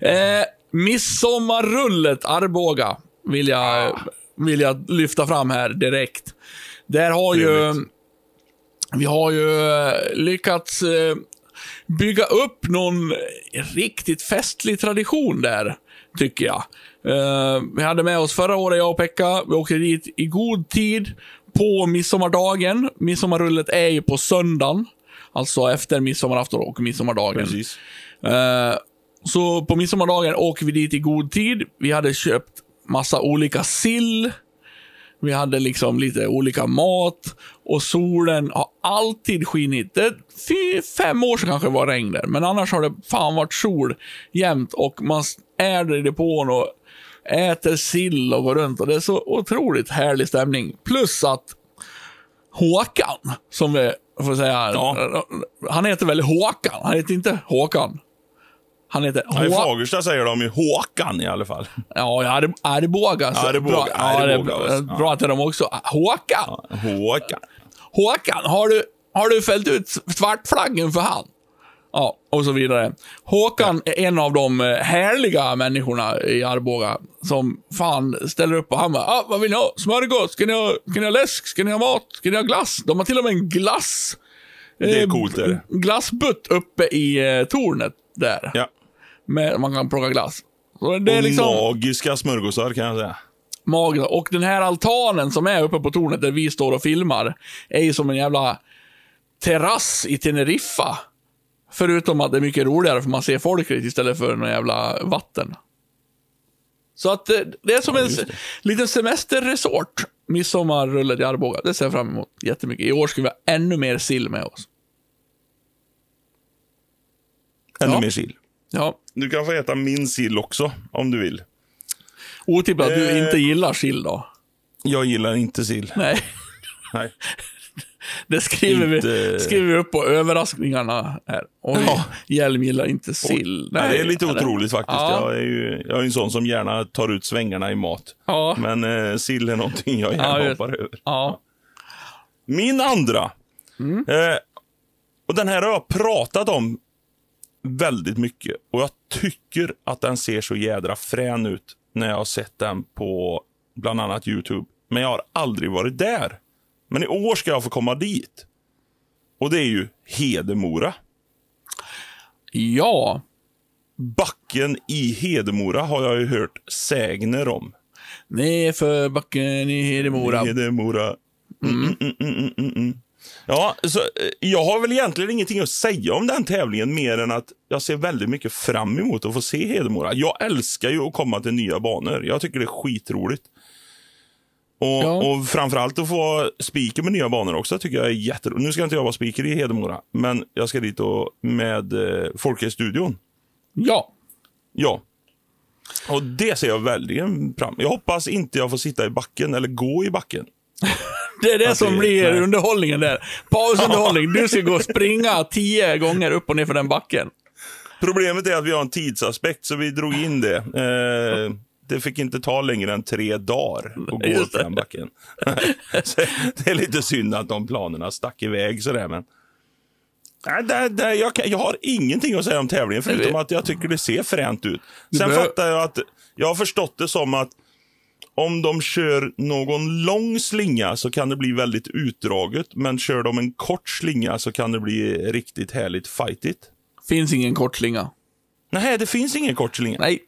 Eh, Midsommarrullet Arboga vill jag, vill jag lyfta fram här direkt. Där har ju... Vi har ju eh, lyckats eh, bygga upp någon riktigt festlig tradition där, tycker jag. Eh, vi hade med oss förra året, jag och Pekka. Vi åkte dit i god tid på midsommardagen. Midsommarrullet är ju på söndagen. Alltså efter midsommarafton och midsommardagen. Precis. Eh, så på midsommardagen åker vi dit i god tid. Vi hade köpt massa olika sill. Vi hade liksom lite olika mat. Och solen har alltid skinit. Det fem år sedan kanske det var regn där. Men annars har det fan varit sol jämt. Och man är där i depån och äter sill och går runt. Och det är så otroligt härlig stämning. Plus att Håkan, som vi får säga. Ja. Han heter väl Håkan? Han heter inte Håkan. Han heter Ja, I Hå- Fagersta säger de ju Håkan i alla fall. Ja, ja, Arb- Arboga. så Arboga, Bra, ja, Arboga, ja. att de också. Håkan. Håkan. Håkan, har du, har du fällt ut svartflaggen för han? Ja, och så vidare. Håkan är en av de eh, härliga människorna i Arboga som fan ställer upp och han bara, ah, vad vill ni ha? Smörgås? Ska ni ha, ska ni ha läsk? Ska ni ha mat? Ska ni ha glass? De har till och med en glass. Det är eh, coolt, är det. Glassbutt uppe i eh, tornet där. Ja. Med, man kan plocka glass. Så det är Och liksom magiska smörgåsar kan jag säga. magiskt. Och den här altanen som är uppe på tornet där vi står och filmar, är ju som en jävla terrass i Teneriffa. Förutom att det är mycket roligare för man ser folket istället för någon jävla vatten. Så att eh, det är som en just se- liten semesterresort. Midsommarrullet i Arboga. Det ser jag fram emot jättemycket. I år ska vi ha ännu mer sill med oss. Ännu Ja. mer sill. Ja, Du kan få äta min sill också, om du vill. otippat att du Eh. inte gillar sill då. Jag gillar inte sill. Nej, Nej. det skriver, vi, Inte- skriver vi upp på överraskningarna här. Oj, Ja. Hjelm gillar inte sill. Nej, det är lite eller? otroligt faktiskt. Ja. Jag, är ju, jag är en sån som gärna tar ut svängarna i mat. Ja. Men eh, sill är någonting jag Ja, gärna just- hoppar över. Ja. Min andra. Mm. Eh, och den här har jag pratat om väldigt mycket. Och jag tycker att den ser så jädra frän ut när jag har sett den på bland annat YouTube. Men jag har aldrig varit där. Men i år ska jag få komma dit. Och det är ju Hedemora. Ja. Backen i Hedemora har jag ju hört sägner om. Nerför backen i Hedemora. Hedemora. Mm, mm, mm, mm, mm, mm. Ja, så, eh, jag har väl egentligen ingenting att säga om den tävlingen mer än att jag ser väldigt mycket fram emot att få se Hedemora. Jag älskar ju att komma till nya banor. Jag tycker det är skitroligt. Och, Ja. och framförallt att få speaker med nya banor också tycker jag är jätteroligt. Nu ska inte jag vara speaker i Hedemora, men jag ska dit och med eh, Folkhögstudion. Ja. Ja. Och det ser jag verkligen fram Jag hoppas inte jag får sitta i backen eller gå i backen. Det är det Att som det- blir nej. underhållningen där. Pausunderhållning. Du ska gå och springa tio gånger upp och ner för den backen. Problemet är att vi har en tidsaspekt, så vi drog in det. Eh, det fick inte ta längre än tre dagar att gå Just upp den backen. det är lite synd att de planerna stack iväg sådär, men... Nej, där, där, jag, jag har ingenting att säga om tävlingen, förutom att jag tycker det ser fränt ut. Sen fattar jag att... Jag har förstått det som att om de kör någon lång slinga så kan det bli väldigt utdraget, men kör de en kort slinga så kan det bli riktigt härligt fightigt. Finns ingen kortslinga. Nej, det finns ingen kort slinga. Nej.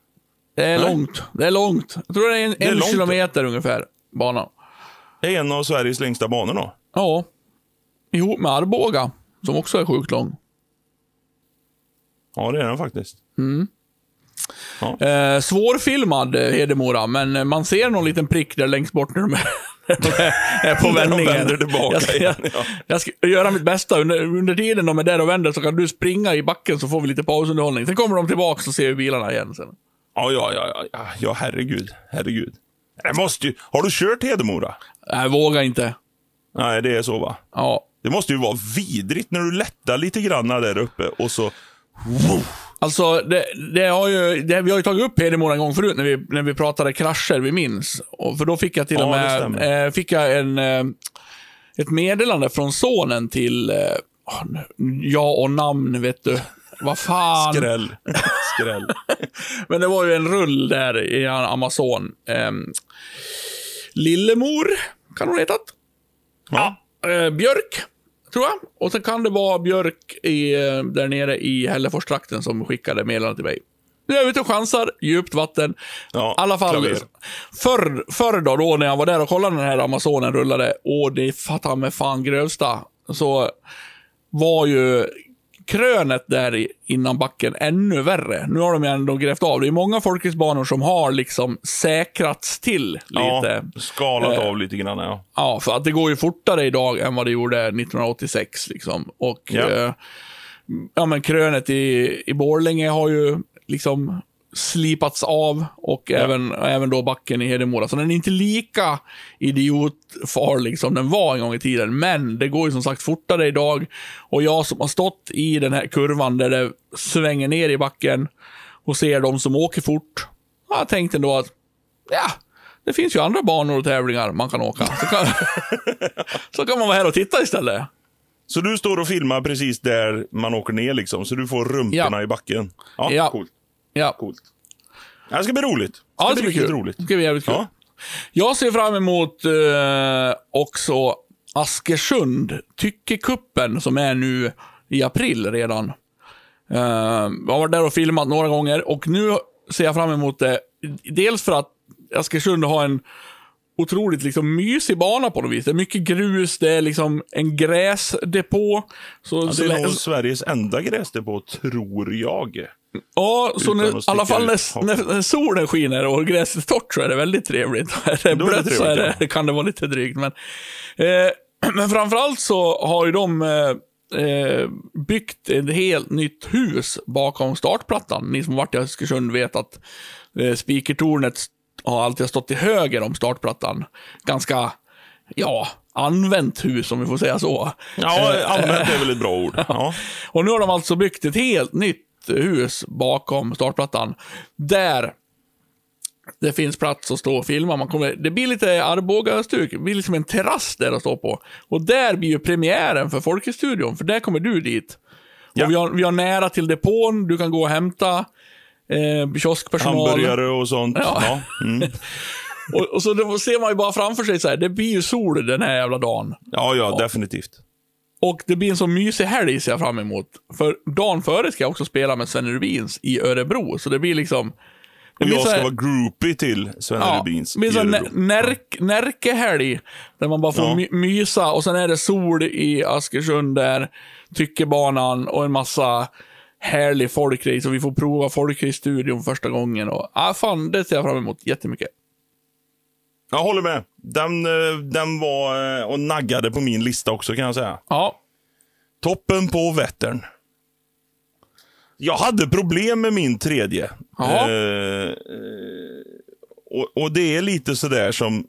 Det är långt. Det är långt. Jag tror det är en, är en långt. kilometer ungefär, banan. Det är en av Sveriges längsta banor då. Ja. Ihop med Arboga, som också är sjukt lång. Ja, det är den faktiskt. Eh, svårfilmad eh, Hedemora, men eh, man ser någon liten prick där längst bort när de är, är, på När de vändningen. vänder tillbaka jag, ska, igen, ja. jag ska göra mitt bästa. Under, under tiden de är där och vänder så kan du springa i backen så får vi lite pausunderhållning. Sen kommer de tillbaka och ser vi bilarna igen. Sen. Ja, ja, ja, ja, ja, herregud. Herregud. Det måste ju... Har du kört Hedemora? Jag vågar inte. Nej, det är så va? Ja. Det måste ju vara vidrigt när du lättar lite grann där uppe och så... Alltså, det, det har ju, det, vi har ju tagit upp Hedemora en gång förut när vi, när vi pratade krascher, vi minns. Och, för då fick jag till Ja, och med eh, fick jag en, eh, ett meddelande från sonen till, eh, ja och namn vet du. Vad fan. Skräll. Skräll. Men det var ju en rull där i Amazon. Ehm, Lillemor, kan hon hetat. Ja. Eh, Björk, tror jag. Och sen kan det vara Björk i, eh, där nere i Hälleforstrakten som skickade meddelande till mig. Nu är jag ute och chansar, djupt vatten. Ja, I alla fall, förr, förr då, då, när jag var där och kollade när den här Amazonen rullade, och det fattar med fan grövsta, så var ju krönet där innan backen ännu värre. Nu har de ändå grävt av. Det är många folkracebanor som har liksom säkrats till lite. Ja, skalat Eh. av lite grann, ja. Ja, för att det går ju fortare idag än vad det gjorde 1986. Liksom. Och Ja. eh, ja, men krönet i, i Borlänge har ju liksom slipats av och även, även då backen i Hedemora. Så den är inte lika idiotfarlig som den var en gång i tiden. Men det går ju som sagt fortare idag. Och jag som har stått i den här kurvan där det svänger ner i backen och ser de som åker fort. Jag har tänkt ändå att, ja, det finns ju andra banor och tävlingar man kan åka. Så kan, så kan man vara här och titta istället. Så du står och filmar precis där man åker ner liksom, så du får rumporna Ja. i backen? Ja, Ja. coolt. Ja, coolt. Ja, Det ska bli roligt. Det ja ska det ska bli riktigt kul. roligt. Det ska bli jävligt kul. Ja. Jag ser fram emot eh, också Askersund, Tyckekuppen, som är nu i april redan. Eh, jag har varit där och filmat några gånger och nu ser jag fram emot det. Dels för att Askersund har en otroligt liksom mysig bana på något vis. Det är mycket grus, det är liksom en gräsdepå. Så, Ja, det är nog Sveriges enda gräsdepå, tror jag. Ja, så nu, i alla fall när, när, solen skiner och gräset är torrt så är det väldigt trevligt. Är det Då är det blött så är det, kan det vara lite drygt. Men, eh, men framförallt så har ju de eh, eh, byggt ett helt nytt hus bakom startplattan. Ni som varit i Östersund vet att eh, speakertornet har alltid stått till höger om startplattan. Ganska, ja, använt hus om vi får säga så. Ja, använt är väl ett bra ord. Ja. Och nu har de alltså byggt ett helt nytt hus bakom startplattan. Där det finns plats att stå och filma. Man kommer, det blir lite Arboga-stuk. Det blir liksom en terrass där att stå på. Och där blir ju premiären för Folkestudion, för där kommer du dit. Ja. Och vi har, vi har nära till depån, du kan gå och hämta eh, kioskpersonal. Hamburgare och sånt. Ja. Ja. Mm. Och, och så då ser man ju bara framför sig så här, det blir ju sol den här jävla dagen. Ja, ja, definitivt. Och det blir en så mysig helg ser jag fram emot. För dagen före ska jag också spela med Sven Rubins i Örebro, så det blir liksom... Det Och blir jag så ska här- vara groupie till Sven Ja, Rubins det blir nä- närk, Närkehelg, där man bara får Ja. my, mysa och sen är det sol i Askersund där, Tyckebanan och en massa härlig folkrace och vi får prova folkrace-studion första gången och ah, fan, det ser jag fram emot jättemycket. Jag håller med. Den, eh, den var eh, och naggade på min lista också kan jag säga. Ja, Toppen på Vättern. Jag hade problem med min tredje. Ja. Eh, och, och det är lite sådär som,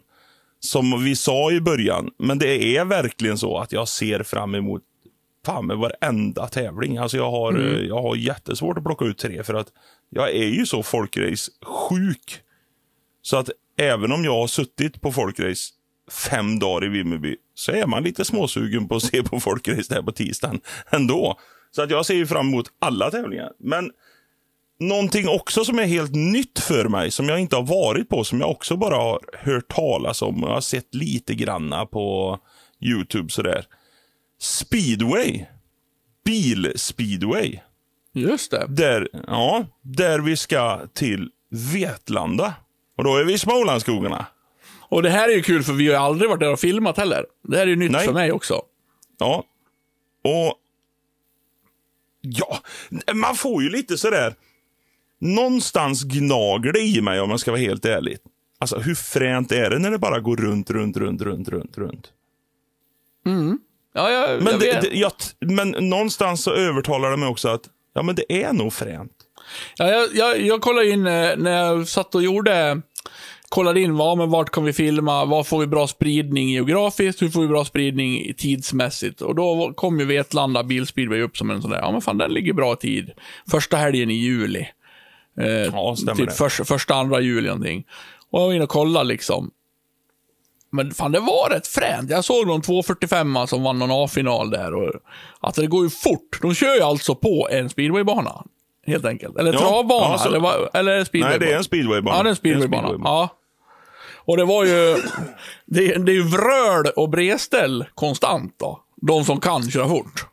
som vi sa i början. Men det är verkligen så att jag ser fram emot fan med varenda tävling. Alltså jag har, eh, jag har jättesvårt att plocka ut tre för att jag är ju så folkrace-sjuk. Så att även om jag har suttit på folkrace fem dagar i Vimmerby så är man lite småsugen på att se på folkrace där på tisdagen ändå. Så att jag ser ju fram emot alla tävlingar. Men någonting också som är helt nytt för mig, som jag inte har varit på, som jag också bara har hört talas om och jag har sett lite granna på YouTube sådär. Speedway. Bil-speedway. just det. Där, ja, där vi ska till Vetlanda. Och då är vi i Smålandsskogarna. Och det här är ju kul för vi har aldrig varit där och filmat heller. Det här är ju nytt Nej. för mig också. Ja. Och... Ja, man får ju lite sådär... Någonstans gnager det i mig om man ska vara helt ärlig. Alltså hur fränt är det när det bara går runt, runt, runt, runt, runt, runt? Ja, jag, Men, jag det, det, jag, men någonstans så övertalar det mig också att ja, men det är nog fränt. Ja, jag, jag, jag kollade in eh, när jag satt och gjorde, kollade in vad, men vart kan vi filma, vad får vi bra spridning geografiskt, hur får vi bra spridning tidsmässigt. Och då kom ju Vetlanda Bilspeedway upp som en sån där, ja men fan den ligger bra tid. Första helgen i juli. Eh, Ja, stämmer typ det. första, första, andra juli någonting. Och jag var inne och kollade liksom. Men fan, det var rätt fränt. Jag såg någon 245 som vann någon A-final där. Och, alltså det går ju fort. De kör ju alltså på en speedwaybana. Helt enkelt. Eller Ja, travbana. ja, så- eller, eller är det speedwaybana? Nej, det är en speedwaybana. Ja, det är en speedwaybana. Ja. Och det var ju... Det, det är ju vröl och bredställ konstant då. De som kan köra fort.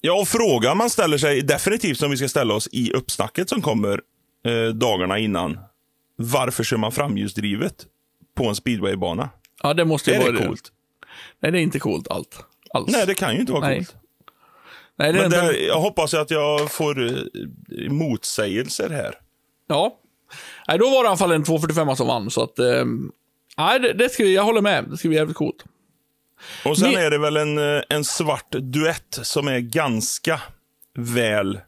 Ja, och frågan man ställer sig definitivt som vi ska ställa oss i uppsnacket som kommer eh, dagarna innan. Varför kör man framhjulsdrivet på en speedwaybana? Ja, det måste ju Är vara det coolt? Nej, det är inte coolt allt. Alls. Nej, det kan ju inte vara Nej. coolt. Nej, det Men inte... det, jag hoppas att jag får eh, motsägelser här. Ja. Nej, då var det i alla fall en 245 som vann, så att... Eh, nej, det, det ska, vi- jag håller med. Det ska bli jävligt coolt. Och sen Ni- är det väl en, eh, en svart duett som är ganska väl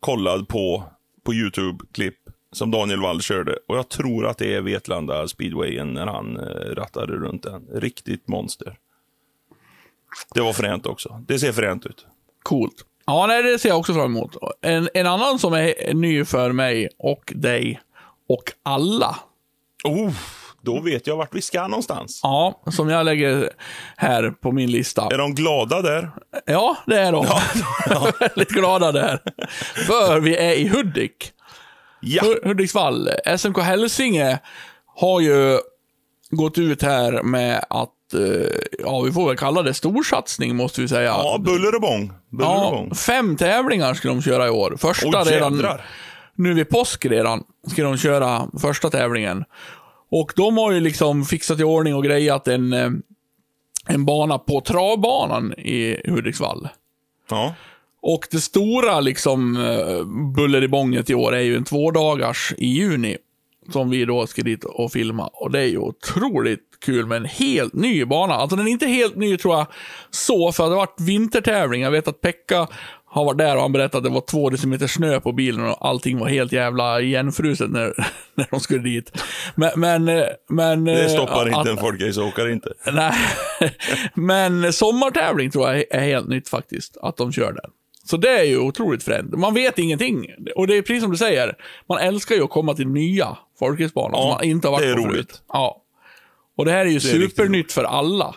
kollad på, på YouTube-klipp som Daniel Wall körde. Och jag tror att det är Vetlanda speedwayen när han eh, rattade runt den. Riktigt monster. Det var fränt också. Det ser fränt ut. Coolt. Ja, nej, det ser jag också fram emot. En, en annan som är ny för mig och dig och alla. Oh, då vet jag vart vi ska någonstans. Ja, som jag lägger här på min lista. Är de glada där? Ja, det är de. Väldigt glada där. För vi är i Hudik. Ja. Hu- Hudiksvall. SMK Hälsinge har ju gått ut här med att, ja vi får väl kalla det storsatsning måste vi säga. Ja, buller och bång. Buller och Ja, bång. fem tävlingar ska de köra i år. Första Oj, redan nu vid påsk redan ska de köra första tävlingen. Och de har ju liksom fixat i ordning och grejat en, eh, en bana på travbanan i Hudiksvall. Ja. Och det stora liksom eh, buller i bånget i år är ju en tvådagars i juni. Som vi då ska dit och filma. Och det är ju otroligt kul med en helt ny bana. Alltså den är inte helt ny tror jag så, för det har varit vintertävling. Jag vet att Pekka har varit där och han berättade att det var två decimeter snö på bilen och allting var helt jävla igenfruset när, när de skulle dit. Men, men, men Det eh, stoppar att- inte en folkraceåkare inte. Nej, men sommartävling tror jag är helt nytt faktiskt, att de kör den. Så det är ju otroligt fränt. Man vet ingenting. Och det är precis som du säger, man älskar ju att komma till nya folkracebanor Ja, som man inte har varit det är på roligt. förut. Ja. Och det här är ju Det är supernytt för alla.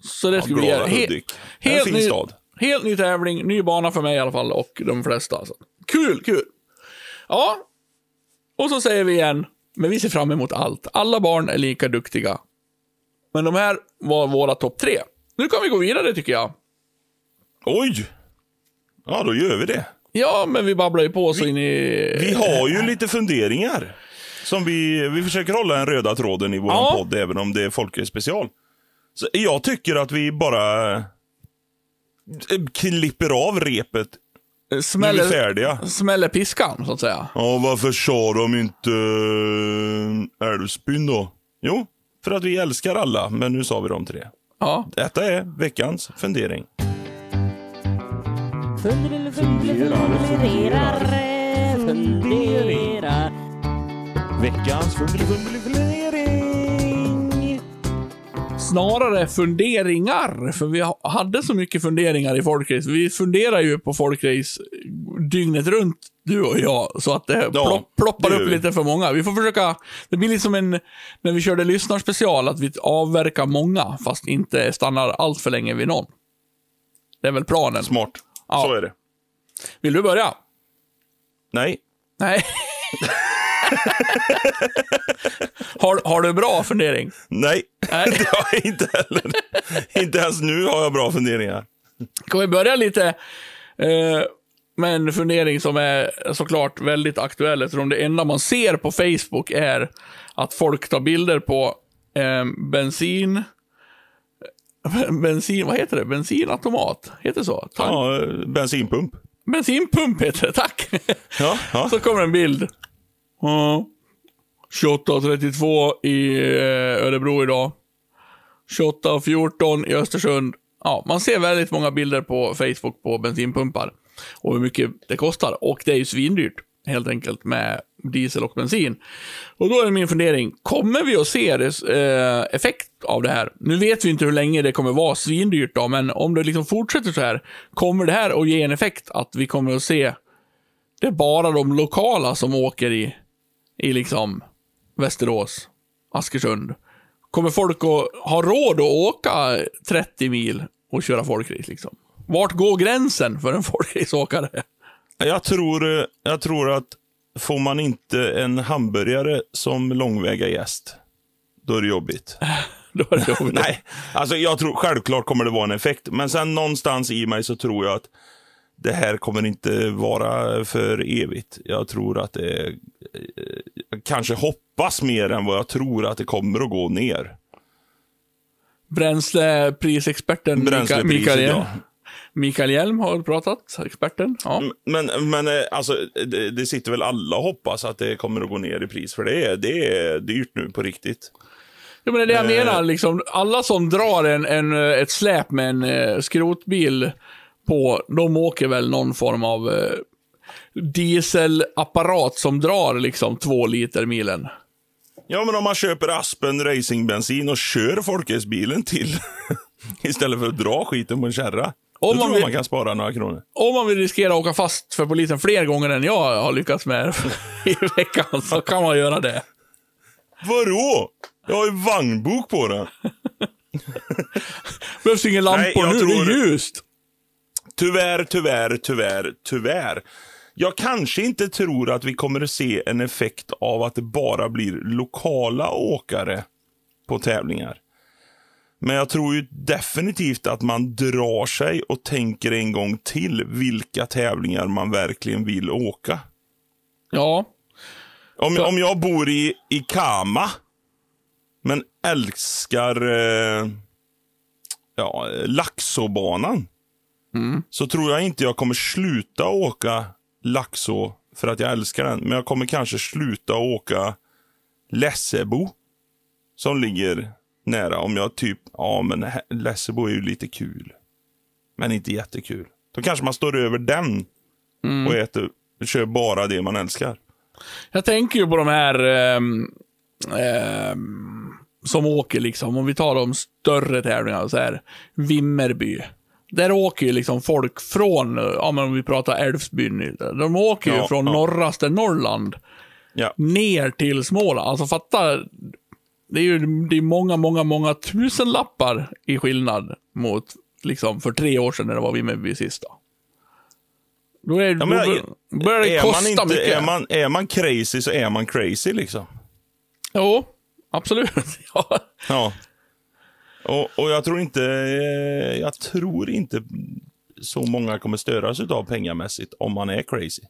Så det ska vi glada göra. He- helt, fin ny, stad. helt ny tävling, ny bana för mig i alla fall och de flesta. Alltså. Kul, kul. Ja, och så säger vi igen, men vi ser fram emot allt. Alla barn är lika duktiga. Men de här var våra topp tre. Nu kan vi gå vidare tycker jag. Oj! Ja, då gör vi det. Ja, men vi babblar ju på så in i... Vi har ju lite funderingar. Som vi, vi försöker hålla en röda tråden i vår Ja. podd, även om det är Folke special. Så jag tycker att vi bara eh, klipper av repet. Nu är vi smäller, färdiga. smäller piskan, så att säga. Ja, varför sa de inte eh, Älvsbyn då? Jo, för att vi älskar alla, men nu sa vi de tre. Ja. Detta är veckans fundering. Funderar, funderar, funderar. Veckans fundering. Snarare funderingar, för vi ha- hade så mycket funderingar i folkrace. Vi funderar ju på folkrace dygnet runt, du och jag, så att det Ja, plopp, ploppar gör upp lite för många. Vi får försöka, det blir lite som en, när vi körde lyssnarspecial, att vi avverkar många, fast inte stannar allt för länge vid någon. Det är väl planen. Smart. Ja. Så är det. Vill du börja? Nej, Nej. har, har du bra fundering? nej. Nej. det har jag inte heller. inte ens nu har jag bra funderingar. Kan vi börja lite eh, med en fundering som är såklart väldigt aktuell eftersom det enda man ser på Facebook är att folk tar bilder på eh, bensin... Bensin, vad heter det? Bensinautomat? Heter det så? Tank. Ja, bensinpump. Bensinpump heter det, tack. Ja, ja. Så kommer en bild. Ja. 28.32 i eh, Örebro idag. 28.14 i Östersund. Ja, man ser väldigt många bilder på Facebook på bensinpumpar. Och hur mycket det kostar. Och det är ju svindyrt, helt enkelt, med diesel och bensin. Och då är min fundering, kommer vi att se eh, effekt av det här? Nu vet vi inte hur länge det kommer vara svindyrt då, men om det liksom fortsätter så här, kommer det här att ge en effekt att vi kommer att se det är bara de lokala som åker i, i liksom Västerås, Askersund. Kommer folk att ha råd att åka 30 mil och köra folkrace liksom? Vart går gränsen för en folkraceåkare? Jag tror, jag tror att får man inte en hamburgare som långväga gäst, då är det jobbigt. Då är det jobbigt. Nej, alltså jag tror självklart kommer det vara en effekt. Men sen någonstans i mig så tror jag att det här kommer inte vara för evigt. Jag tror att det jag kanske hoppas mer än vad jag tror att det kommer att gå ner. Bränsleprisexperten Mika- Bränslepriset, Mikael, Hjelm. ja. Mikael Hjelm har pratat, experten. Ja. Men, men eh, alltså, det, det sitter väl alla och hoppas att det kommer att gå ner i pris. För det är, det är dyrt nu på riktigt. Ja, men det är det jag Eh. menar. Liksom, alla som drar en, en, eh, ett släp med en eh, skrotbil på, de åker väl någon form av eh, dieselapparat som drar liksom två liter milen. Ja, men om man köper Aspen racingbensin och kör folkracebilen till istället för att dra skiten på en kärra. Då Om man tror vill- man kan spara några kronor. Om man vill riskera att åka fast för polisen fler gånger än jag har lyckats med i veckan så kan man göra det. Vadå? Jag har ju vagnbok på den. Behövs inga lampor jag nu, det tror- är ljust. Tyvärr, tyvärr, tyvärr, tyvärr. Jag kanske inte tror att vi kommer att se en effekt av att det bara blir lokala åkare på tävlingar. Men jag tror ju definitivt att man drar sig och tänker en gång till vilka tävlingar man verkligen vill åka. Ja. Om, om jag bor i, i Kama, men älskar eh, ja, Laxåbanan, så tror jag inte jag kommer sluta åka Laxå för att jag älskar den. Men jag kommer kanske sluta åka Lessebo, som ligger nära. Om jag typ, ja men Lessebo är ju lite kul. Men inte jättekul. Då kanske man står över den och äter, kör bara det man älskar. Jag tänker ju på de här ehm, ehm, som åker liksom, om vi tar de större tävlingarna, så här, Vimmerby. Där åker ju liksom folk från, ja men om vi pratar Älvsbyn, de åker ju Ja, från ja. norraste Norrland Ja. ner till Småland. Alltså fatta, det är ju det är många, många, många tusen lappar i skillnad mot liksom för tre år sedan när det var Vimmerby sist då. Då, är, Ja, men, då börjar det kosta man inte, mycket. Är man, är man crazy så är man crazy liksom. Jo, absolut. ja. Och, och jag tror inte, eh, jag tror inte så många kommer störas av pengamässigt om man är crazy.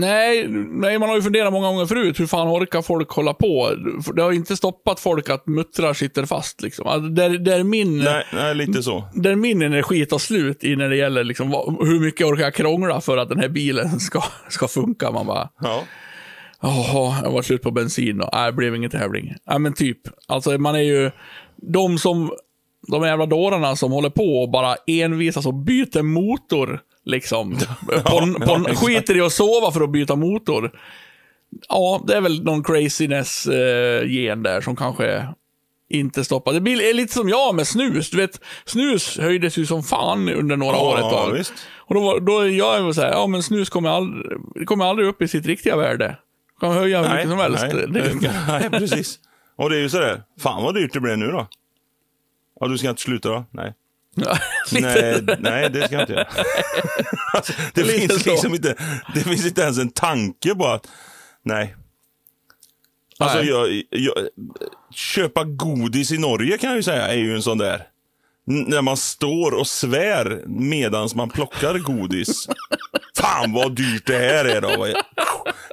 Nej, nej, man har ju funderat många gånger förut. Hur fan orkar folk hålla på? Det har inte stoppat folk att muttrar sitter fast. Liksom. Alltså, där, där, min, Nej, nej lite så. där min energi tar slut i när det gäller liksom, hur mycket orkar jag krångla för att den här bilen ska, ska funka. Man bara, Ja. jaha, jag var slut på bensin och nej, det blev ingen tävling. Nej, men typ. Alltså man är ju, de som, de jävla dårarna som håller på och bara envisas och byter motor. Liksom. På, ja, exakt. skiter i att sova för att byta motor. Ja, det är väl någon craziness-gen där som kanske inte stoppar. Det blir är lite som jag med snus. Du vet, snus höjdes ju som fan under några Ja, år ett tag. visst. Och då, var- då jag ju så här, ja men snus kommer aldrig, kommer aldrig upp i sitt riktiga värde. Kan höja hur mycket som helst. nej, Det- nej, precis. Och det är ju sådär, fan vad dyrt det blev nu då. Ja, du ska inte sluta då? Nej. Nej, nej, det ska jag inte göra. alltså, det, finns så. liksom inte, det finns inte ens en tanke på att, nej. Alltså, Nej. jag, jag, köpa godis i Norge kan jag ju säga är ju en sån där. N- När man står och svär medans man plockar godis. Fan vad dyrt det här är då.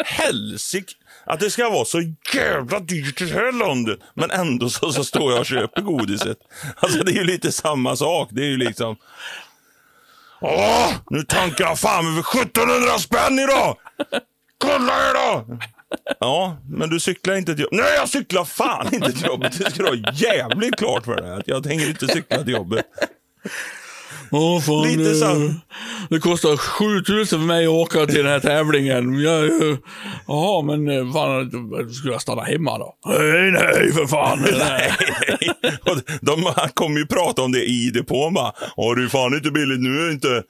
Helsike. Att det ska vara så jävla dyrt i det här landet. Men ändå så, så står jag och köper godiset. Alltså det är ju lite samma sak. Det är ju liksom. Åh, nu tankar jag fan över 1700 spänn idag. Kolla här då. Ja, men du cyklar inte till jobbet. Nej, jag cyklar fan inte till jobbet. Det ska du ha jävligt klart för dig. Jag tänker inte cykla till jobbet. Åh, fan, Lite det, så. det kostar 7000 för mig att åka till den här tävlingen. Jag, jaha, men eh, fan, skulle jag stanna hemma då? Nej, nej, för fan. nej. Och de kommer ju prata om det i depån bara. Det är fan inte billigt nu. Inte.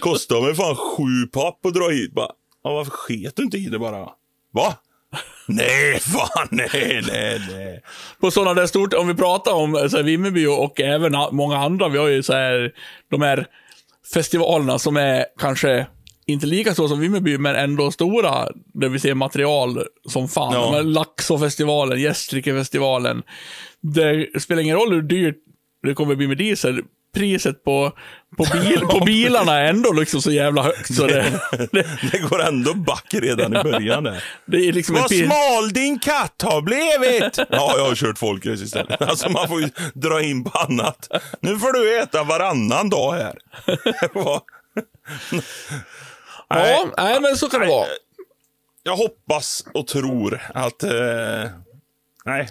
Kostar mig fan sju papp att dra hit. Bara, varför sket du inte i det bara? Va? Nej, fan, nej, nej, nej. På sådana där stort, om vi pratar om eh, så här, Vimmerby och, även många andra, vi har ju så här, de här festivalerna som är kanske inte lika stora som Vimmerby, men ändå stora, där vi ser material som fan. Ja. Laxå-festivalen, Gästrike-festivalen. Det spelar ingen roll hur dyrt det kommer bli med diesel, priset på, på, bil, på bilarna är ändå liksom så jävla högt. Så det, det, Det går ändå back redan i början där. det är liksom Vad smal din katt har blivit! Ja, jag har kört folkrace istället. Alltså man får ju dra in på annat. Nu får du äta varannan dag här. Ja, nej men så kan det vara. Jag hoppas och tror att... Eh, nej,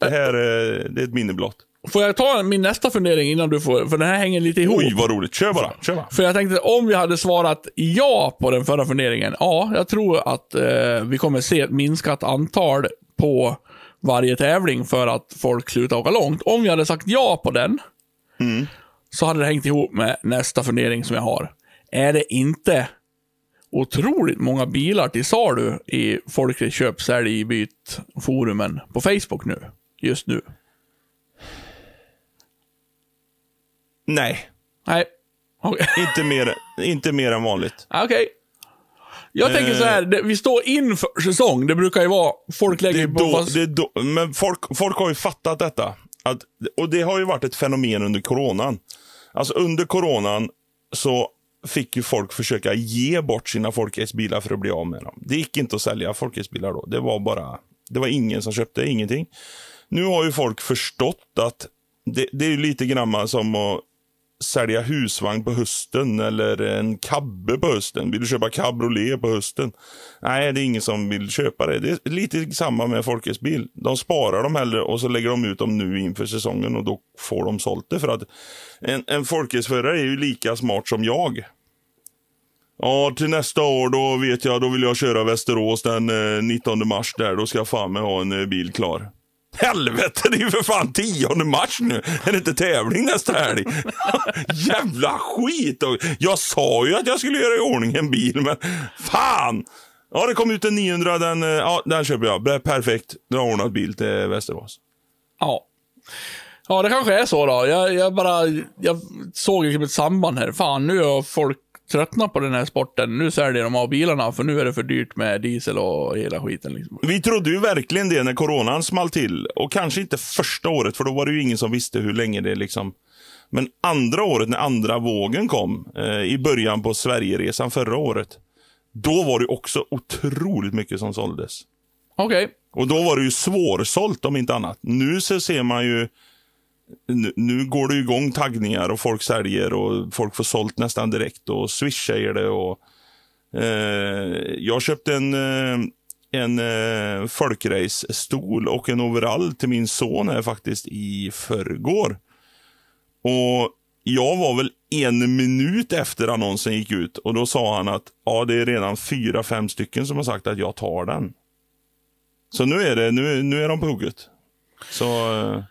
det här eh, det är ett minne blott. Får jag ta min nästa fundering innan du får, för den här hänger lite ihop. Oj, vad roligt. Kör bara. Kör bara. För jag tänkte om vi hade svarat ja på den förra funderingen. Ja, jag tror att eh, vi kommer se ett minskat antal på varje tävling för att folk slutar åka långt. Om vi hade sagt ja på den, så hade det hängt ihop med nästa fundering som jag har. Är det inte otroligt många bilar till salu i Folkligt köp, sälj, byt forumen på Facebook nu. Just nu. Nej, Nej. Okej. inte mer, inte mer än vanligt. Okej. Jag tänker så här, det, vi står inför säsong. Det brukar ju vara, folk lägger på... då, det är då, men folk, folk har ju fattat detta. Att, och det har ju varit ett fenomen under coronan. Alltså under coronan så fick ju folk försöka ge bort sina folkracebilar för att bli av med dem. Det gick inte att sälja folkracebilar då. Det var bara, det var ingen som köpte, ingenting. Nu har ju folk förstått att det, det är ju lite grann som att sälja husvagn på hösten eller en kabbe på hösten. Vill du köpa cabriolet på hösten? Nej, det är ingen som vill köpa det. Det är lite samma med folkracebil. De sparar dem hellre och så lägger de ut dem nu inför säsongen och då får de sålt det. För att en, en folkraceförare är ju lika smart som jag. Ja, till nästa år då vet jag, då vill jag köra Västerås den eh, 19 mars där. Då ska jag fan med ha en eh, bil klar. Helvete, det är ju för fan 10 mars nu. Är det inte tävling nästa helg? Jävla skit! Jag sa ju att jag skulle göra i ordning en bil, men fan! Ja, det kom ut en 900, den, eh, ja, den köper jag. Perfekt. Du har ordnat bil till Västerås. Ja. Ja, det kanske är så då. Jag, jag bara, jag såg liksom ett samband här. Fan, nu har folk tröttnat på den här sporten. Nu säljer de av bilarna, för nu är det för dyrt med diesel och hela skiten. Liksom. Vi trodde ju verkligen det när coronan small till. Och kanske inte första året, för då var det ju ingen som visste hur länge det liksom... Men andra året, när andra vågen kom, eh, i början på Sverigeresan förra året. Då var det också otroligt mycket som såldes. Okej. Och då var det ju svårsålt om inte annat. Nu så ser man ju... Nu, nu går det igång taggningar och folk säljer och folk får sålt nästan direkt och Swish säger det. Och, eh, jag köpte en, eh, en eh, folkrace-stol och en overall till min son här faktiskt i förrgår. Och jag var väl en minut efter annonsen gick ut och då sa han att ja, det är redan fyra, fem stycken som har sagt att jag tar den. Så nu är, det, nu, nu är de på hugget. Så eh,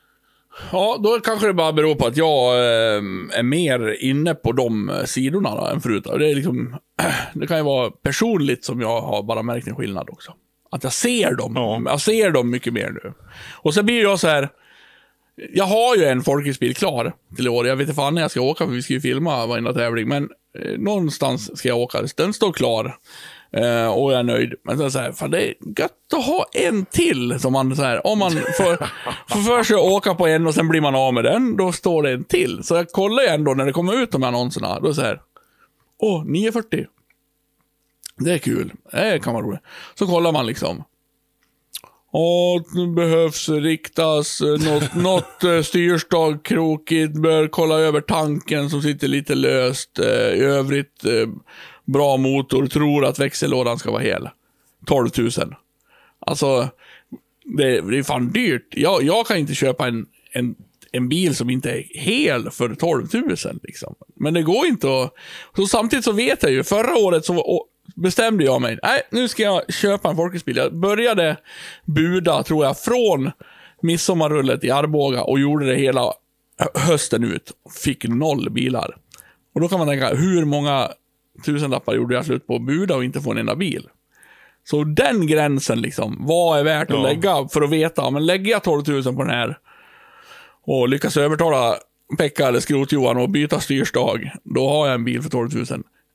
Ja, då kanske det bara beror på att jag eh, är mer inne på de eh, sidorna då, än förut. Det, är liksom, det kan ju vara personligt som jag har bara märkt en skillnad också. Att jag ser dem. Ja. Jag ser dem mycket mer nu. Och så blir jag så här. Jag har ju en folkracebil klar till i år. Jag vet inte fan när jag ska åka, för vi ska ju filma varenda tävling. Men eh, någonstans ska jag åka. Den står klar. Eh, och jag är nöjd. Men sen så här, fan det är gött att ha en till. Som man så här, om man får, får för sig att åka på en och sen blir man av med den, då står det en till. Så jag kollar ju ändå när det kommer ut de här annonserna. Då är det så här, åh, 940. Det är kul. Det kan vara roligt. Så kollar man liksom. Ja, det behövs riktas eh, något, något eh, styrstag krokigt, bör kolla över tanken som sitter lite löst. eh, I övrigt, bra motor, tror att växellådan ska vara hel. 12 000. Alltså, det, det är fan dyrt. Jag, jag kan inte köpa en, en, en bil som inte är hel för 12 000. Liksom. Men det går inte att... Så samtidigt så vet jag ju, förra året så bestämde jag mig. Nej, nu ska jag köpa en folkracebil. Jag började buda, tror jag, från midsommarrullet i Arboga och gjorde det hela hösten ut. Fick noll bilar. Och då kan man tänka, hur många tusenlappar gjorde jag slut på att buda och inte få en enda bil? Så den gränsen liksom, vad är värt att Ja. lägga för att veta, men lägger jag 12 000 på den här och lyckas övertala Pekka eller Skrot-Johan och byta styrstag, då har jag en bil för 12 000.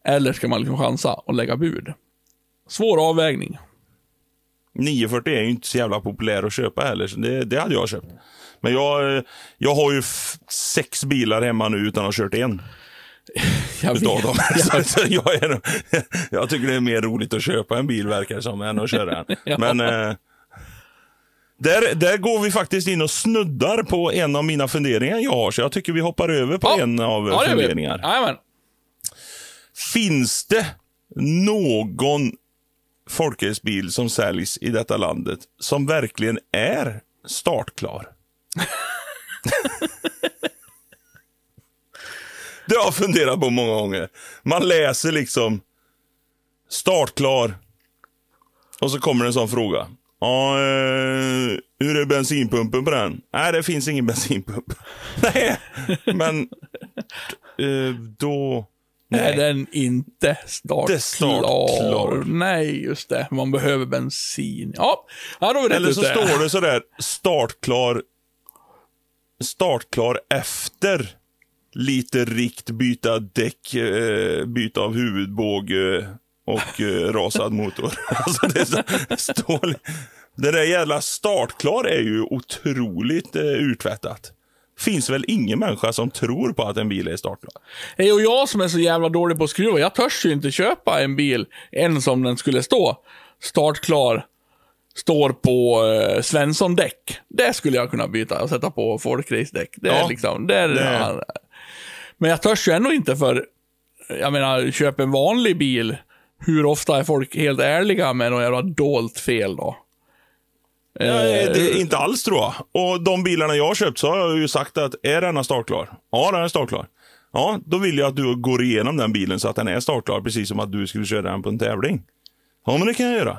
Eller ska man liksom chansa och lägga bud? Svår avvägning. 940 är ju inte så jävla populär att köpa heller, så det, det hade jag köpt. Men jag, jag har ju sex bilar hemma nu utan att ha kört en Jag utav vet. dem. Så jag, är, jag tycker det är mer roligt att köpa en bil verkar det som, än att köra en. Ja. Men eh, där, där går vi faktiskt in och snuddar på en av mina funderingar jag har, så jag tycker vi hoppar över på Ja. en av Ja, funderingar. Jajamän. Finns det någon folkracebil som säljs i detta landet som verkligen är startklar? Det har jag funderat på många gånger. Man läser liksom startklar och så kommer det en sån fråga. Ja, eh, hur är bensinpumpen på den? Nej, det finns ingen bensinpump. Nej, men eh, då... är den inte startklar. Startklar. Nej, just det. Man behöver bensin. Ja, ja då är rätt Eller så står det sådär, startklar, startklar efter lite rikt, byta däck, eh, byta av huvudbåge och eh, rasad motor. alltså det, står, det där jävla startklar är ju otroligt eh, urtvättat. Finns väl ingen människa som tror på att en bil är startklar? Hej, och jag som är så jävla dålig på att skruva, jag törs ju inte köpa en bil än som den skulle stå. Startklar, står på eh, Svensson-däck. Det skulle jag kunna byta och sätta på folkrace-däck. Det är Ja, liksom, det är, det- Men jag törs ju ändå inte för, jag menar, köp en vanlig bil. Hur ofta är folk helt ärliga med något jävla dolt fel då? Ja, det är inte alls tror jag. Och de bilarna jag har köpt så har jag ju sagt att är denna startklar? Ja, den är startklar. Ja, då vill jag att du går igenom den bilen så att den är startklar, precis som att du skulle köra den på en tävling. Ja, men det kan jag göra.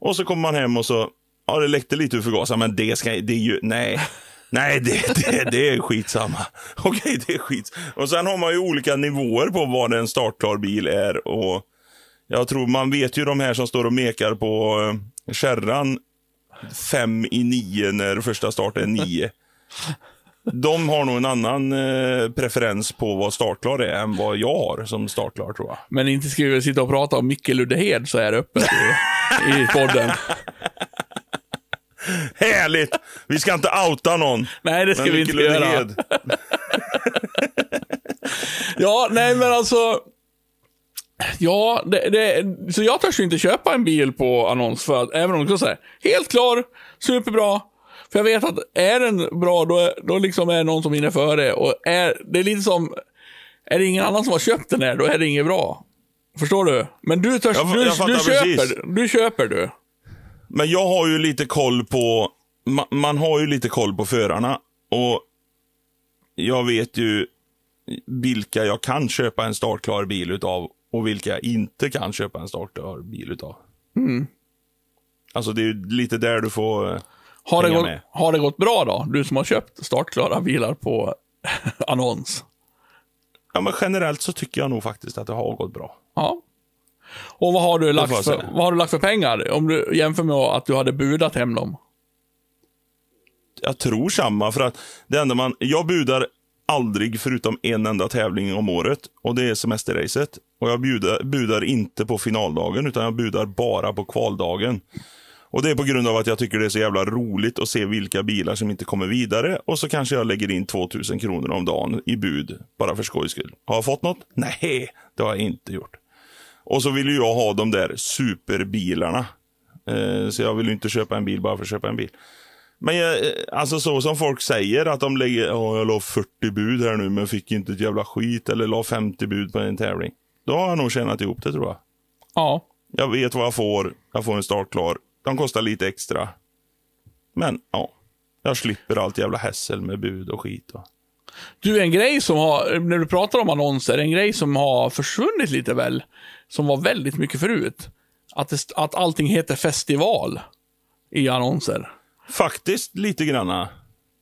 Och så kommer man hem och så, ja det läckte lite ur förgasaren, men det ska, det är ju, nej. Nej, det, det, det är skitsamma. Okej, det är skit. Och sen har man ju olika nivåer på vad en startklar bil är. Och jag tror man vet ju de här som står och mekar på eh, kärran fem i nio när första start är nio. De har nog en annan eh, preferens på vad startklar är än vad jag har som startklar tror jag. Men inte ska vi sitta och prata om Micke Luddehed så här öppet i, i podden. Härligt! Vi ska inte outa någon. Nej, det ska Men vi inte göra. Ja, nej men alltså. Ja, det, det, så jag törs ju inte köpa en bil på annons för att, även om det säga helt klar, superbra. För jag vet att är den bra, då, då liksom är det någon som hinner före. Och är, det är lite som, är det ingen annan som har köpt den här, då är det inget bra. Förstår du? Men du törs, Jag- du, jag du köper, du köper du. Men jag har ju lite koll på, ma, man har ju lite koll på förarna. Och jag vet ju vilka jag kan köpa en startklar bil utav och vilka jag inte kan köpa en startklar bil utav. Alltså det är ju lite där du får... eh, Har det, gått, med. har det gått bra då? Du som har köpt startklara bilar på annons. Ja, men generellt så tycker jag nog faktiskt att det har gått bra. Ja. Och vad har du lagt för, vad har du lagt för pengar? Om du jämför med att du hade budat hem dem. Jag tror samma, för att det enda man... Jag budar aldrig förutom en enda tävling om året och det är semesterracet. Och jag budar, budar inte på finaldagen utan jag budar bara på kvaldagen. Och det är på grund av att jag tycker det är så jävla roligt att se vilka bilar som inte kommer vidare och så kanske jag lägger in 2000 kronor om dagen i bud bara för skojs skull. Har jag fått något? Nej, det har jag inte gjort. Och så vill ju jag ha de där superbilarna. Eh, så jag vill ju inte köpa en bil bara för att köpa en bil. Men jag, eh, alltså så som folk säger att de lägger, ja jag la 40 bud här nu men fick inte ett jävla skit eller la 50 bud på en tävling. Då har jag nog tjänat ihop det tror jag. Ja. Jag vet vad jag får, jag får en startklar. De kostar lite extra. Men ja, jag slipper allt jävla hässel med bud och skit. Och. Du, en grej som har, när du pratar om annonser, en grej som har försvunnit lite väl, som var väldigt mycket förut. Att, det, att allting heter festival i annonser. Faktiskt lite granna.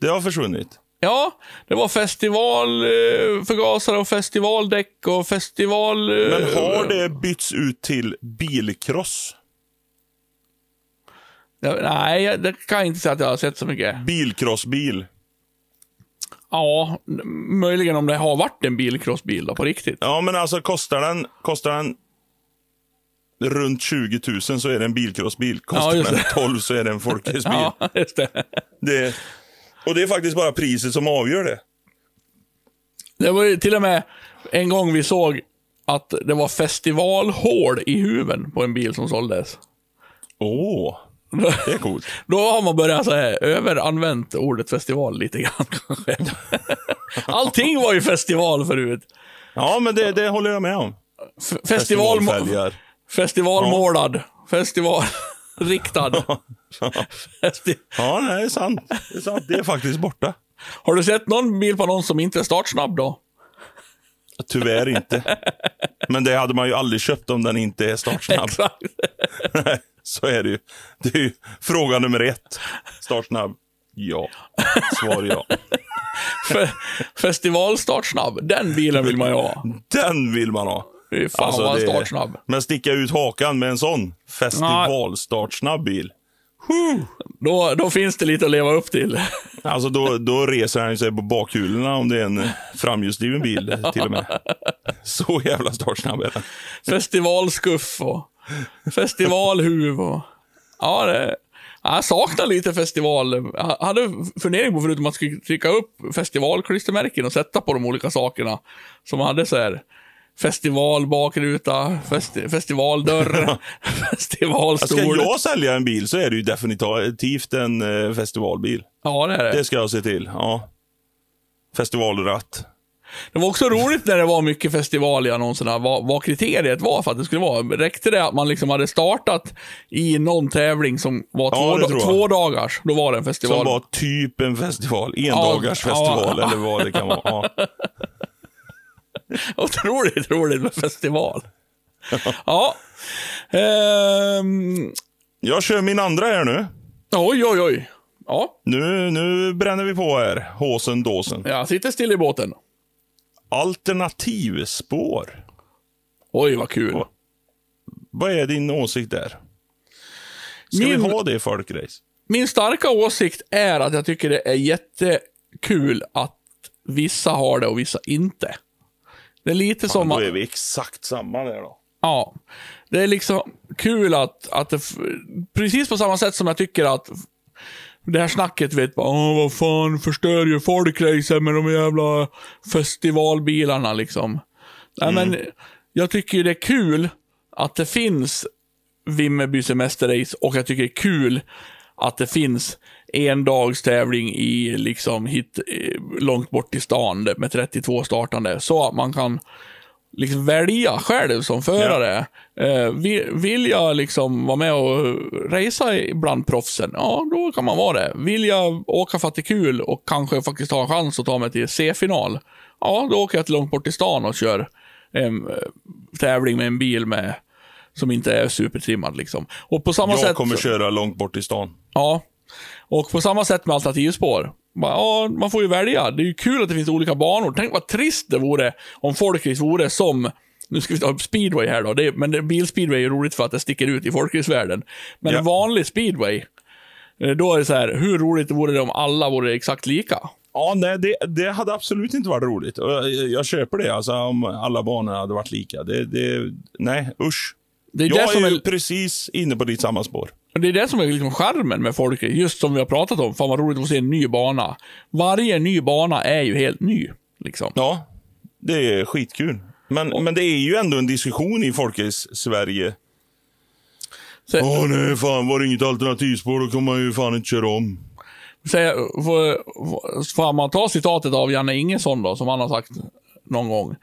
Det har försvunnit. Ja, det var festival eh, och festivaldäck och festival... Eh, Men har det bytts ut till bilcross? Ja, nej, det kan jag inte säga att jag har sett så mycket. Bilcrossbil? Ja, möjligen om det har varit en bilcrossbil då, på riktigt. Ja, men alltså kostar den, kostar den runt 20 000 så är det en bilcrossbil. Kostar Ja, den det. 12 så är det en folkracebil. Ja, just det. Det, och det är faktiskt bara priset som avgör det. Det var ju till och med en gång vi såg att det var festivalhål i huven på en bil som såldes. Åh, det är coolt. Då har man börjat så här, överanvänt ordet festival lite grann kanske. Allting var ju festival förut. Ja, men det, det håller jag med om. F- festival, festivalmålad. Festival riktad. Festi Ja, det är sant. Det är sant. Det är faktiskt borta. har du sett någon bil på någon som inte är startsnabb då? Tyvärr inte. Men det hade man ju aldrig köpt om den inte är startsnabb. Så är det ju. Det är ju fråga nummer ett. Startsnabb? Ja. Svar ja. Fe- Festivalstartsnabb. Den bilen vill man ju ha. Den vill man ha. Fy fan Alltså, vad startsnabb. Men sticka ut hakan med en sån festivalstartsnabb bil. Då, då finns det lite att leva upp till. Alltså då, då reser han sig på bakkulorna om det är en framhjulsdriven bil till och med. Så jävla startsnabb är den. Festivalskuff och festivalhuv och... Ja, det... Jag saknar lite festival. Jag hade fundering på förut om man skulle trycka upp festivalklistermärken och sätta på de olika sakerna. Som hade så här festival bakruta, festi festivaldörr, festivalstol. Ska jag sälja en bil så är det ju definitivt en eh, festivalbil. Ja, det är det. Det ska jag se till. Ja. Festivalratt. Det var också roligt när det var mycket festival i annonserna, vad, vad kriteriet var för att det skulle vara. Räckte det att man liksom hade startat i någon tävling som var Ja, två, två dagars, då var det en festival. Som var typ en festival. Endagars Ja, festival ja. eller vad det kan vara. Ja. Otroligt roligt med festival. ja. Ehm, Jag kör min andra här nu. oj, oj, oj. Ja, Nu, nu bränner vi på här. Håsen dåsen. jag sitter still i båten. Alternativspår. Oj, vad kul. Ja. Vad är din åsikt där? Ska Min- vi ha det i folkrace? Min starka åsikt är att jag tycker det är jättekul att vissa har det och vissa inte. Det är lite som... Då att- är vi exakt samma där då. Ja. Det är liksom kul att, att det, precis på samma sätt som jag tycker att det här snacket vet bara, Åh, vad fan förstör ju folkracet med de jävla festivalbilarna liksom. Nej men, jag tycker det är kul att det finns Vimmerby semesterrace och jag tycker det är kul att det finns en dags tävling i liksom hit, eh, långt bort i stan med 32 startande. Så att man kan liksom välja själv som förare. Eh, vill, vill jag liksom vara med och racea bland proffsen, ja då kan man vara det. Vill jag åka för att det är kul och kanske faktiskt ha en chans att ta mig till C-final, ja då åker jag till långt bort i stan och kör en eh, tävling med en bil med som inte är supertrimmad liksom. Och på samma Jag sätt... kommer köra långt bort i stan. Ja. Och på samma sätt med alternativspår. Ja, man får ju välja. Det är ju kul att det finns olika banor. Tänk vad trist det vore om folkrace vore som nu ska vi ta upp speedway här då, det, men det, bilspeedway är roligt för att det sticker ut i folkracevärlden. Men Ja. en vanlig speedway, eh, då är det så här, hur roligt vore det om alla vore exakt lika? Ja, nej, det, det hade absolut inte varit roligt. Jag, jag köper det, alltså, om alla banor hade varit lika. Det, det, nej, usch. Det är, Jag är är, precis inne på ditt samma spår. Det är det som är liksom charmen med folkrace, just som vi har pratat om. Fan vad roligt att se en ny bana. Varje ny bana är ju helt ny. Liksom. Ja, det är skitkul. Men, men det är ju ändå en diskussion i Folkrace-Sverige. Så- Åh nej, fan var det inget alternativspår då kommer man ju fan inte köra om. Säga, får, får man ta citatet av Janne Ingesson då, som han har sagt någon gång.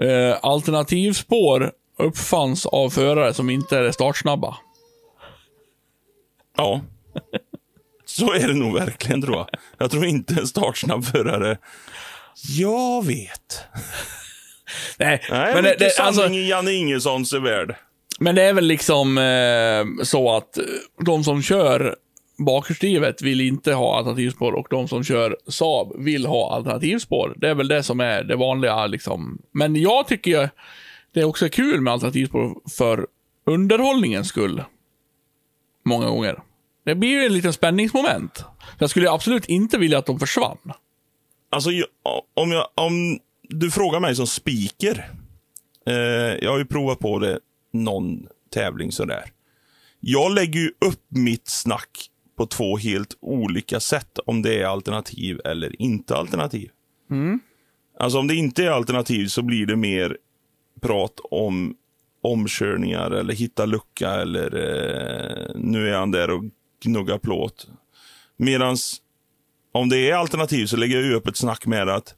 Eh, alternativspår uppfanns av förare som inte är startsnabba. Ja. Så är det nog verkligen tror jag. Jag tror inte en startsnabb förare. Jag vet. Nej, Nej, men, det, det, sanning alltså, i Janne Ingessons värld. men det är väl liksom eh, så att eh, de som kör bakhjulsdrivet vill inte ha alternativspår och de som kör Saab vill ha alternativspår. Det är väl det som är det vanliga liksom. Men jag tycker det är också kul med alternativspår för underhållningens skull. Många gånger. Det blir ju en liten spänningsmoment. Jag skulle absolut inte vilja att de försvann. Alltså, om, jag, om du frågar mig som speaker. Eh, jag har ju provat på det någon tävling sådär. Jag lägger ju upp mitt snack på två helt olika sätt. Om det är alternativ eller inte alternativ. Alltså om det inte är alternativ så blir det mer prat om omkörningar eller hitta lucka eller eh, nu är han där och gnuggar plåt. Medans om det är alternativ så lägger jag upp ett snack med att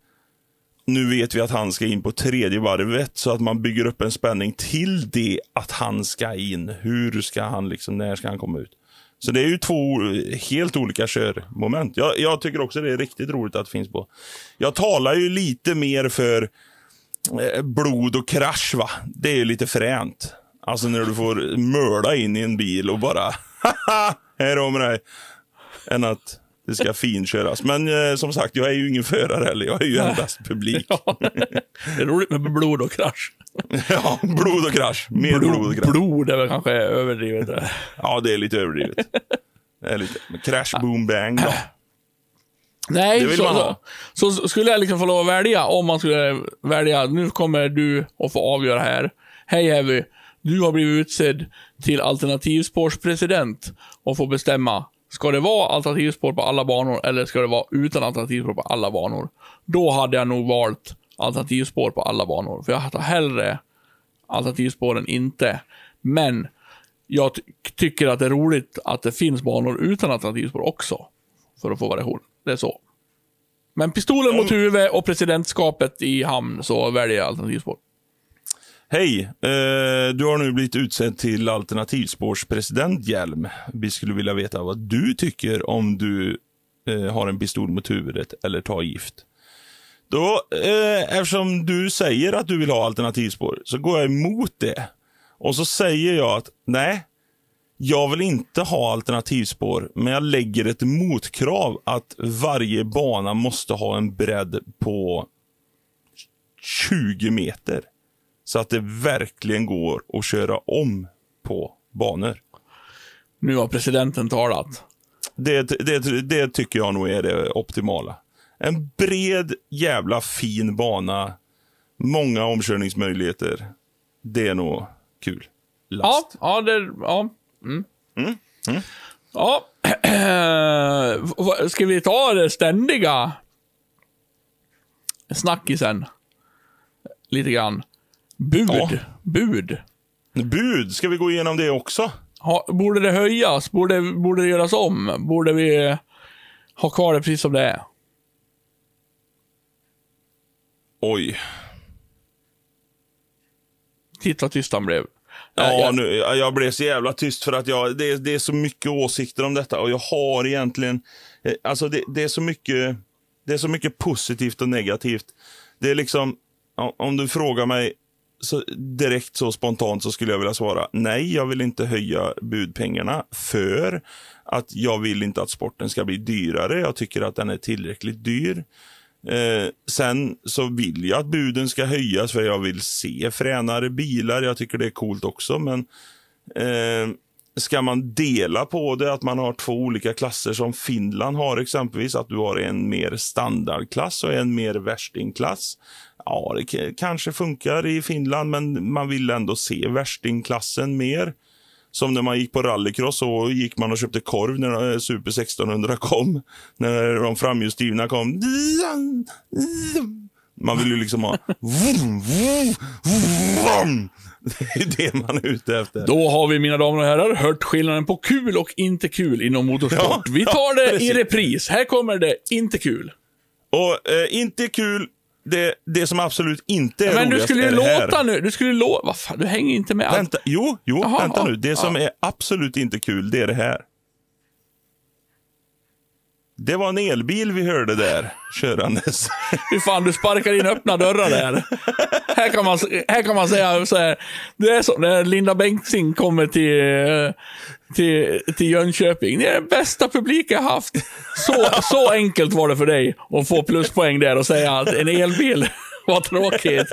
nu vet vi att han ska in på tredje varvet så att man bygger upp en spänning till det att han ska in. Hur ska han liksom, när ska han komma ut? Så det är ju två eh, helt olika körmoment. Jag, jag tycker också det är riktigt roligt att det finns på. Jag talar ju lite mer för blod och krasch va. Det är ju lite fränt. Alltså när du får mörda in i en bil och bara haha, här har vi dig. Än att det ska finköras. Men eh, som sagt, jag är ju ingen förare heller. Jag är ju endast publik. Ja. Det är roligt med blod och krasch. Ja, blod och krasch. Mer blod, och krasch. blod är väl kanske överdrivet. Ja, det är lite överdrivet. Det är lite. Men crash, boom, bang då. Nej, så, så, så skulle jag liksom få lov att välja, om man skulle välja, nu kommer du att få avgöra här. Hej Heavy, du har blivit utsedd till alternativspårspresident och får bestämma. Ska det vara alternativspår på alla banor eller ska det vara utan alternativspår på alla banor? Då hade jag nog valt alternativspår på alla banor, för jag tar hellre alternativspår än inte. Men jag ty- tycker att det är roligt att det finns banor utan alternativspår också. För att få variation. Det är så. Men pistolen mot huvudet och presidentskapet i hamn så väljer jag alternativspår. Hej, eh, du har nu blivit utsedd till alternativspårspresident Hjelm. Vi skulle vilja veta vad du tycker om du eh, har en pistol mot huvudet eller tar gift. Då, eh, eftersom du säger att du vill ha alternativspår, så går jag emot det. Och så säger jag att nej, jag vill inte ha alternativspår, men jag lägger ett motkrav att varje bana måste ha en bredd på 20 meter. Så att det verkligen går att köra om på banor. Nu har presidenten talat. Det, det, det tycker jag nog är det optimala. En bred jävla fin bana. Många omkörningsmöjligheter. Det är nog kul. Ja, Last. ja, det... Ja. Mm. Ja. vad- Ska vi ta det ständiga snackisen? Lite grann. Bud. Ja. Bud. Bud, ska vi gå igenom det också? Ha, borde det höjas? Borde, borde det göras om? Borde vi ha kvar det precis som det är? Oj. Titta tyst han blev. Ja, jag- nu, jag blev så jävla tyst för att jag, det, det är så mycket åsikter om detta och jag har egentligen, eh, alltså det, det, är så mycket, det är så mycket positivt och negativt. Det är liksom, om- om du frågar mig så direkt så spontant så skulle jag vilja svara nej, jag vill inte höja budpengarna för att jag vill inte att sporten ska bli dyrare. Jag tycker att den är tillräckligt dyr. Eh, sen så vill jag att buden ska höjas för jag vill se fränare bilar. Jag tycker det är coolt också. Men eh, ska man dela på det, att man har två olika klasser som Finland har exempelvis, att du har en mer standardklass och en mer värstingklass. Ja, det kanske funkar i Finland, men man vill ändå se värstingklassen mer. Som när man gick på rallycross så gick man och köpte korv när eh, Super 1600 kom. När de framhjulsdrivna kom. Man vill ju liksom ha... Det är det man är ute efter. Då har vi, mina damer och herrar, hört skillnaden på kul och inte kul inom motorsport. Ja, vi tar det ja, i repris. Här kommer det inte kul. Och eh, inte kul, det, det som absolut inte är Men du skulle ju det här. låta nu. Du skulle låta... Vad fan, du hänger inte med. allt. Vänta, jo, jo Jaha, vänta nu. Det som ja. är absolut inte kul, det är det här. Det var en elbil vi hörde där, körandes. Fy fan, du sparkar in öppna dörrar där. här, kan man, här kan man säga så här. Det är som när Linda Bengtzing kommer till, eh, till, till Jönköping. Det är den bästa publik jag haft. Så, så enkelt var det för dig att få pluspoäng där och säga att en elbil var tråkigt.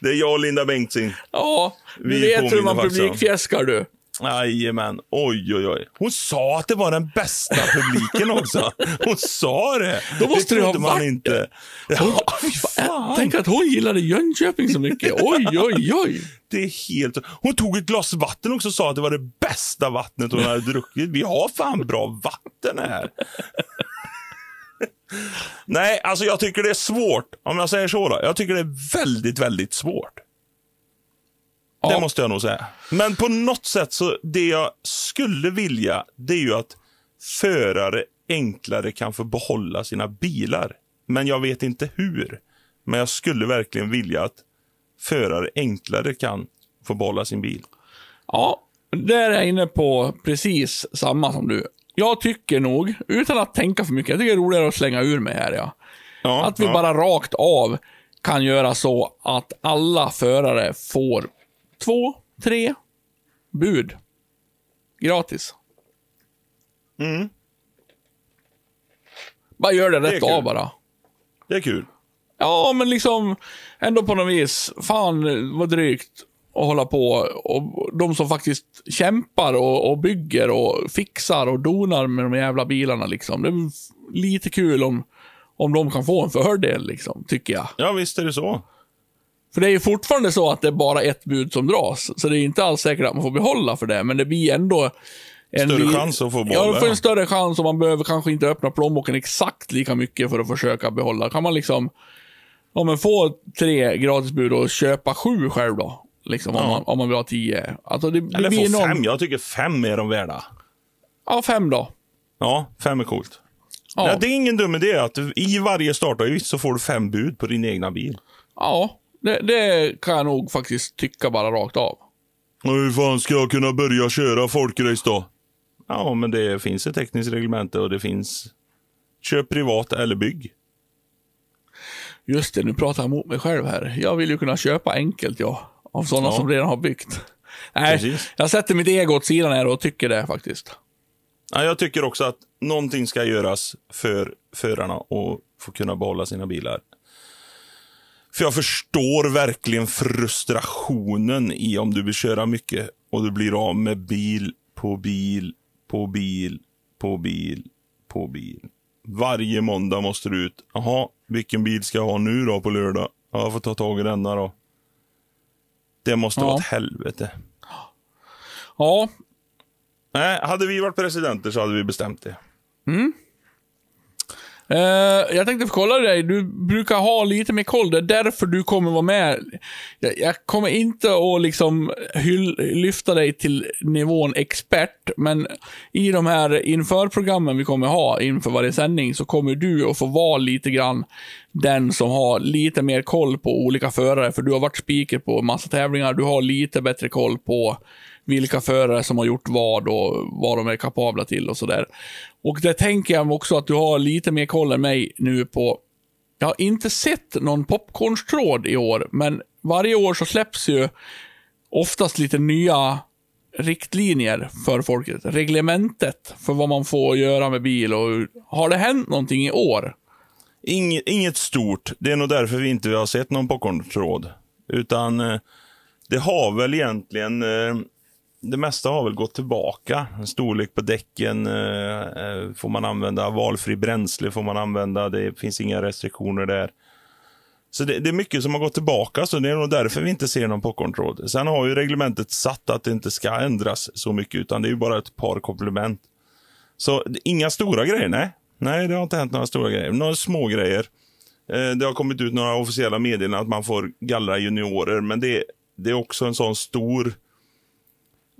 Det är jag och Linda Bengtzing. Ja, du Vi vet hur man publikfjäskar du. Jajamän. Oj, oj, oj. Hon sa att det var den bästa publiken också. Hon sa det. Då måste det det ha trodde man varit inte. Ja, fy fan. Tänk att hon gillade Jönköping så mycket. Oj, oj, oj. Det är helt... Hon tog ett glas vatten också och sa att det var det bästa vattnet hon hade druckit. Vi har fan bra vatten här. Nej, alltså jag tycker det är svårt. Om jag säger så då. Jag tycker det är väldigt, väldigt svårt. Det måste jag nog säga. Men på något sätt så, det jag skulle vilja, det är ju att förare enklare kan få behålla sina bilar. Men jag vet inte hur. Men jag skulle verkligen vilja att förare enklare kan få behålla sin bil. Ja, där är jag inne på precis samma som du. Jag tycker nog, utan att tänka för mycket, jag tycker det är roligare att slänga ur mig här ja. Ja, Att vi ja. bara rakt av kan göra så att alla förare får två, tre bud. Gratis. Bara gör det rätt kul. av bara. Det är kul. Ja, men liksom ändå på något vis. Fan vad drygt att hålla på. Och de som faktiskt kämpar och, och bygger och fixar och donar med de jävla bilarna liksom. Det är lite kul om, om de kan få en fördel liksom, tycker jag. Ja, visst är det så. För det är ju fortfarande så att det är bara ett bud som dras. Så det är inte alls säkert att man får behålla för det, men det blir ändå en Större li- chans att få Ja, behålla, du får ja. en större chans och man behöver kanske inte öppna plånboken exakt lika mycket för att försöka behålla. Kan man liksom ja, men få tre gratisbud och köpa sju själv då? Liksom, om, Ja. man, om man vill ha tio. Alltså det, det Eller blir få någon... fem. Jag tycker fem är de värda. Ja, fem då. Ja, fem är coolt. Ja. Ja. det är ingen dum idé att i varje startavgift så får du fem bud på din egna bil. Ja, det, det kan jag nog faktiskt tycka bara rakt av. Och hur fan ska jag kunna börja köra folkrace då? Ja, men det finns ett tekniskt reglemente och det finns köp privat eller bygg. Just det, nu pratar jag emot mig själv här. Jag vill ju kunna köpa enkelt, ja. Av sådana Ja. som redan har byggt. Nej, Precis. jag sätter mitt ego åt sidan här och tycker det faktiskt. Ja, jag tycker också att någonting ska göras för förarna att få kunna behålla sina bilar. För jag förstår verkligen frustrationen i om du vill köra mycket och du blir av med bil på bil på bil på bil på bil. Varje måndag måste du ut. Jaha, vilken bil ska jag ha nu då på lördag? Ja, jag får ta tag i denna då. Det måste Ja. vara ett helvete. Ja, Nej, hade vi varit presidenter så hade vi bestämt det. Uh, jag tänkte kolla dig. Du brukar ha lite mer koll. Det är därför du kommer vara med. Jag, jag kommer inte att liksom hyll, lyfta dig till nivån expert, men i de här införprogrammen vi kommer ha inför varje sändning så kommer du att få vara lite grann den som har lite mer koll på olika förare, för du har varit speaker på massa tävlingar. Du har lite bättre koll på vilka förare som har gjort vad och vad de är kapabla till och sådär. Och det tänker jag också att du har lite mer koll än mig nu på. Jag har inte sett någon popcornstråd i år, men varje år så släpps ju oftast lite nya riktlinjer för folket. Reglementet för vad man får göra med bil och har det hänt någonting i år? Inget, inget stort. Det är nog därför vi inte har sett någon popcorntråd. Utan eh, det har väl egentligen, eh, det mesta har väl gått tillbaka. Storlek på däcken, eh, eh, får man använda valfri bränsle, får man använda, det finns inga restriktioner där. Så det, det är mycket som har gått tillbaka, så det är nog därför vi inte ser någon popcorntråd. Sen har ju reglementet satt att det inte ska ändras så mycket, utan det är ju bara ett par komplement. Så inga stora grejer, nej. Nej, det har inte hänt några stora grejer. Några små grejer. Eh, det har kommit ut några officiella meddelanden att man får gallra juniorer, men det, det är också en sån stor...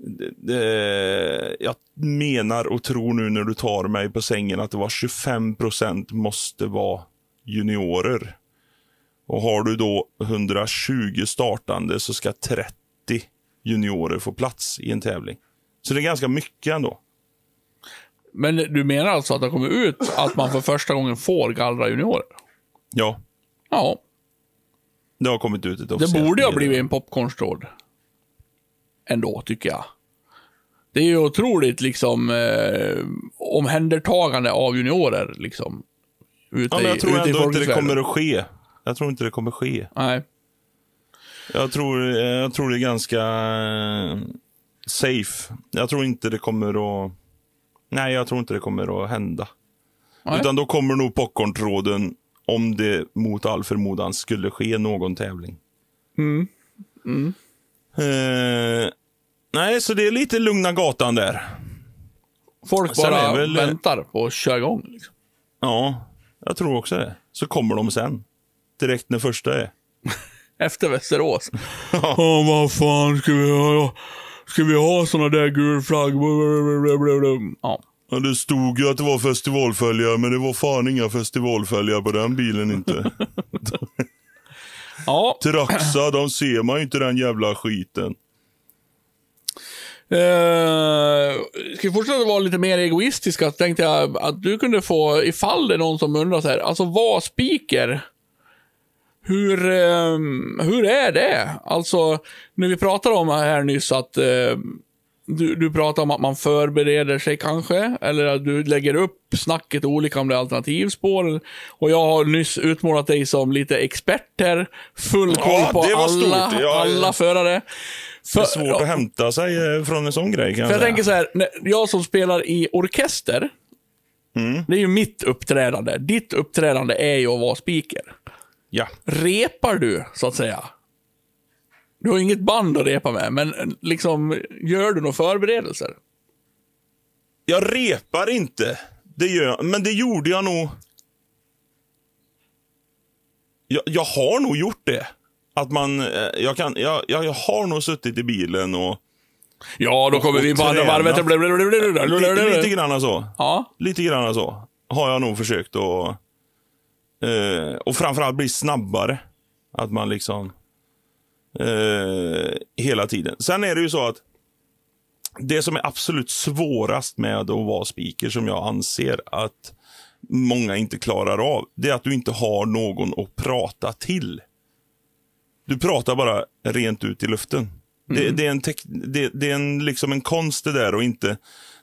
Det, det, jag menar och tror nu när du tar mig på sängen att det var 25 procent måste vara juniorer. Och har du då 120 startande så ska 30 juniorer få plats i en tävling. Så det är ganska mycket ändå. Men du menar alltså att det kommer ut att man för första gången får gallra juniorer? Ja, Ja, det har kommit ut ett det officiellt borde ha blivit en popcornstråd. Ändå, tycker jag. Det är ju otroligt liksom eh, omhändertagande av juniorer, liksom. Ute Ja, men jag i, tror ändå inte det kommer att ske. Jag tror inte det kommer ske. Nej. Jag tror, jag tror det är ganska eh, safe. Jag tror inte det kommer att... Nej, jag tror inte det kommer att hända. Nej. Utan då kommer nog popcorntråden om det mot all förmodan skulle ske någon tävling. Mm. Eh, nej, så det är lite lugna gatan där. Folk Sen bara väl- väntar på att köra igång. Liksom. Ja, jag tror också det. Så kommer de sen. Direkt när första är. Efter Västerås. Ja, vad fan ska vi ha? Ska vi ha såna där gulflaggor? Ja. Ja, det stod ju att det var festivalfälgar, men det var fan inga festivalfälgar på den bilen inte. Ja, Traxa, de ser man ju inte den jävla skiten. Eh, ska vi fortsätta vara lite mer egoistiska så tänkte jag att du kunde få, ifall det är någon som undrar så här, alltså vad speaker? Hur, eh, hur är det? Alltså, när vi pratade om här nyss att eh, du, du pratar om att man förbereder sig kanske, eller att du lägger upp snacket olika om det är alternativspår. Och jag har nyss utmålat dig som lite experter, full koll Ja, på alla, Ja, alla förare. För, Det är svårt att hämta sig eh, från en sån grej kan jag För jag tänker så här, jag som spelar i orkester, Mm. det är ju mitt uppträdande. Ditt uppträdande är ju att vara speaker. Ja. Repar du, så att säga? Du har inget band att repa med, men liksom, gör du några förberedelser? Jag repar inte. Det gör jag. Men det gjorde jag nog. Jag, jag har nog gjort det. Att man, eh, jag, kan, jag, jag, har nog suttit i bilen och... Ja, då kommer Och vi på andra varvet. Lite, lite grann så. Ja, Lite grann så. Har jag nog försökt att... Eh, och framförallt bli snabbare. Att man liksom... Eh, hela tiden. Sen är det ju så att det som är absolut svårast med att vara speaker, som jag anser att många inte klarar av, det är att du inte har någon att prata till. Du pratar bara rent ut i luften. Det, det är, en, tek, det, det är en, liksom en konst det där och inte...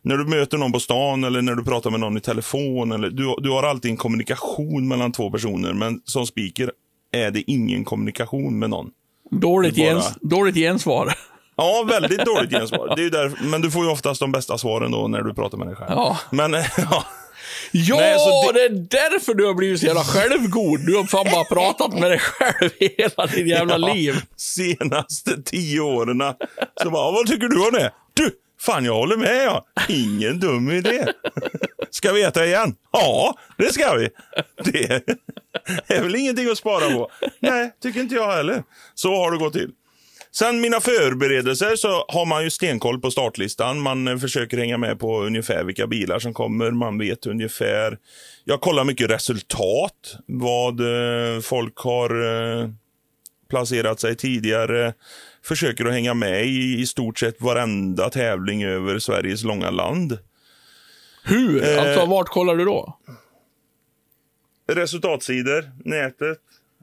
När du möter någon på stan eller när du pratar med någon i telefon. Eller, du, du har alltid en kommunikation mellan två personer, men som speaker är det ingen kommunikation med någon. dåligt, Bara- gens, dåligt gensvar. Ja, väldigt dåligt gensvar. Det är ju där, men du får ju oftast de bästa svaren då när du pratar med dig själv. Ja. Men, ja. Ja, Nej, så det... är därför du har blivit så jävla självgod. Du har fan bara pratat med dig själv hela ditt jävla Ja, liv. Senaste tio åren. Så bara, vad tycker du om det? Du, fan jag håller med ja. Ingen dum idé. Ska vi äta igen? Ja, det ska vi. Det är väl ingenting att spara på. Nej, tycker inte jag heller. Så har det gått till. Sen mina förberedelser så har man ju stenkoll på startlistan. Man eh, försöker hänga med på ungefär vilka bilar som kommer. Man vet ungefär. Jag kollar mycket resultat. Vad eh, folk har eh, placerat sig tidigare. Försöker att hänga med i i stort sett varenda tävling över Sveriges långa land. Hur? Alltså, vart kollar du då? Resultatsidor, nätet,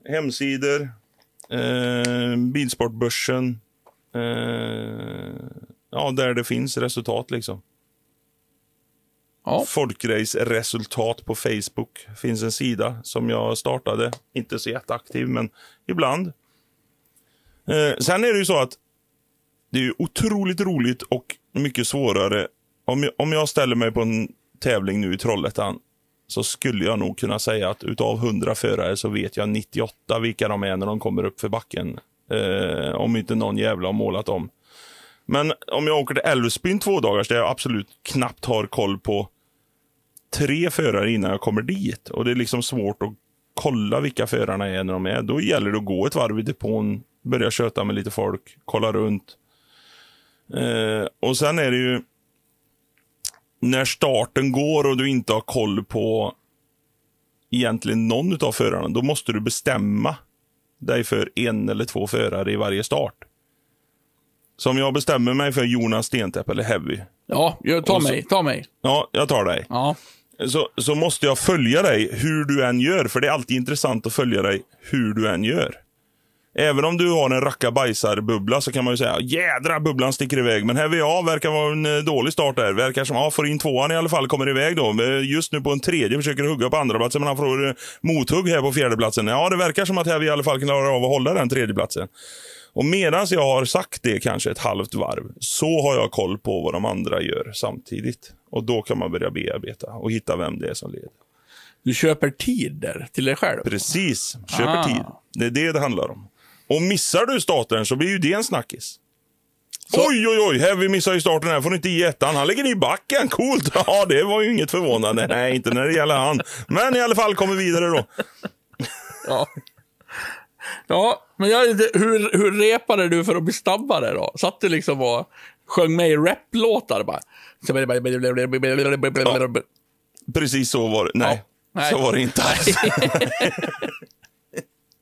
hemsidor, eh, Bilsportbörsen. Eh, ja, där det finns resultat liksom. Ja. Folkrace-resultat på Facebook. finns en sida som jag startade. Inte så jätteaktiv, men ibland. Eh, sen är det ju så att det är otroligt roligt och mycket svårare. Om jag, om jag ställer mig på en tävling nu i Trollhättan så skulle jag nog kunna säga att utav 100 förare så vet jag 98 vilka de är när de kommer upp för backen. Eh, om inte någon jävla har målat om. Men om jag åker till Älvsbyn två dagars där jag absolut knappt har koll på tre förare innan jag kommer dit. Och det är liksom svårt att kolla vilka förarna är när de är. Då gäller det att gå ett varv i depån, börja köta med lite folk, kolla runt. Eh, och sen är det ju när starten går och du inte har koll på egentligen någon av förarna, då måste du bestämma dig för en eller två förare i varje start. Så om jag bestämmer mig för Jonas Stentepp eller Heavy, Ja, jag- ta så- mig. Ta mig. ja, jag tar dig. Ja. Så, så måste jag följa dig hur du än gör, för det är alltid intressant att följa dig hur du än gör. Även om du har en rackabajsar-bubbla så kan man ju säga jädra bubblan sticker iväg. Men här ja, verkar vara en eh, dålig start där. Verkar som, ja, får in tvåan i alla fall, kommer iväg då. Just nu på en tredje, försöker hugga på andra platsen men han får eh, mothugg här på fjärdeplatsen. Ja, det verkar som att här vi i alla fall klarar av att hålla den tredjeplatsen. Och medan jag har sagt det kanske ett halvt varv, så har jag koll på vad de andra gör samtidigt. Och då kan man börja bearbeta och hitta vem det är som leder. Du köper tid där till dig själv. Precis, köper Ah. tid. Det är det det handlar om. Och missar du starten så blir ju det en snackis. Så- Oj, oj, oj, Heavy missar ju starten här, får inte i ettan. Han lägger i backen, coolt. Ja, det var ju inget förvånande. Nej, inte när det gäller han. Men i alla fall, kommer vidare då. Ja. Ja, men jag, hur, hur repade du för att bli snabbare då? Satt du liksom och sjöng med i raplåtar bara? Precis så var det. Nej, Ja. Nej. så var det inte alls.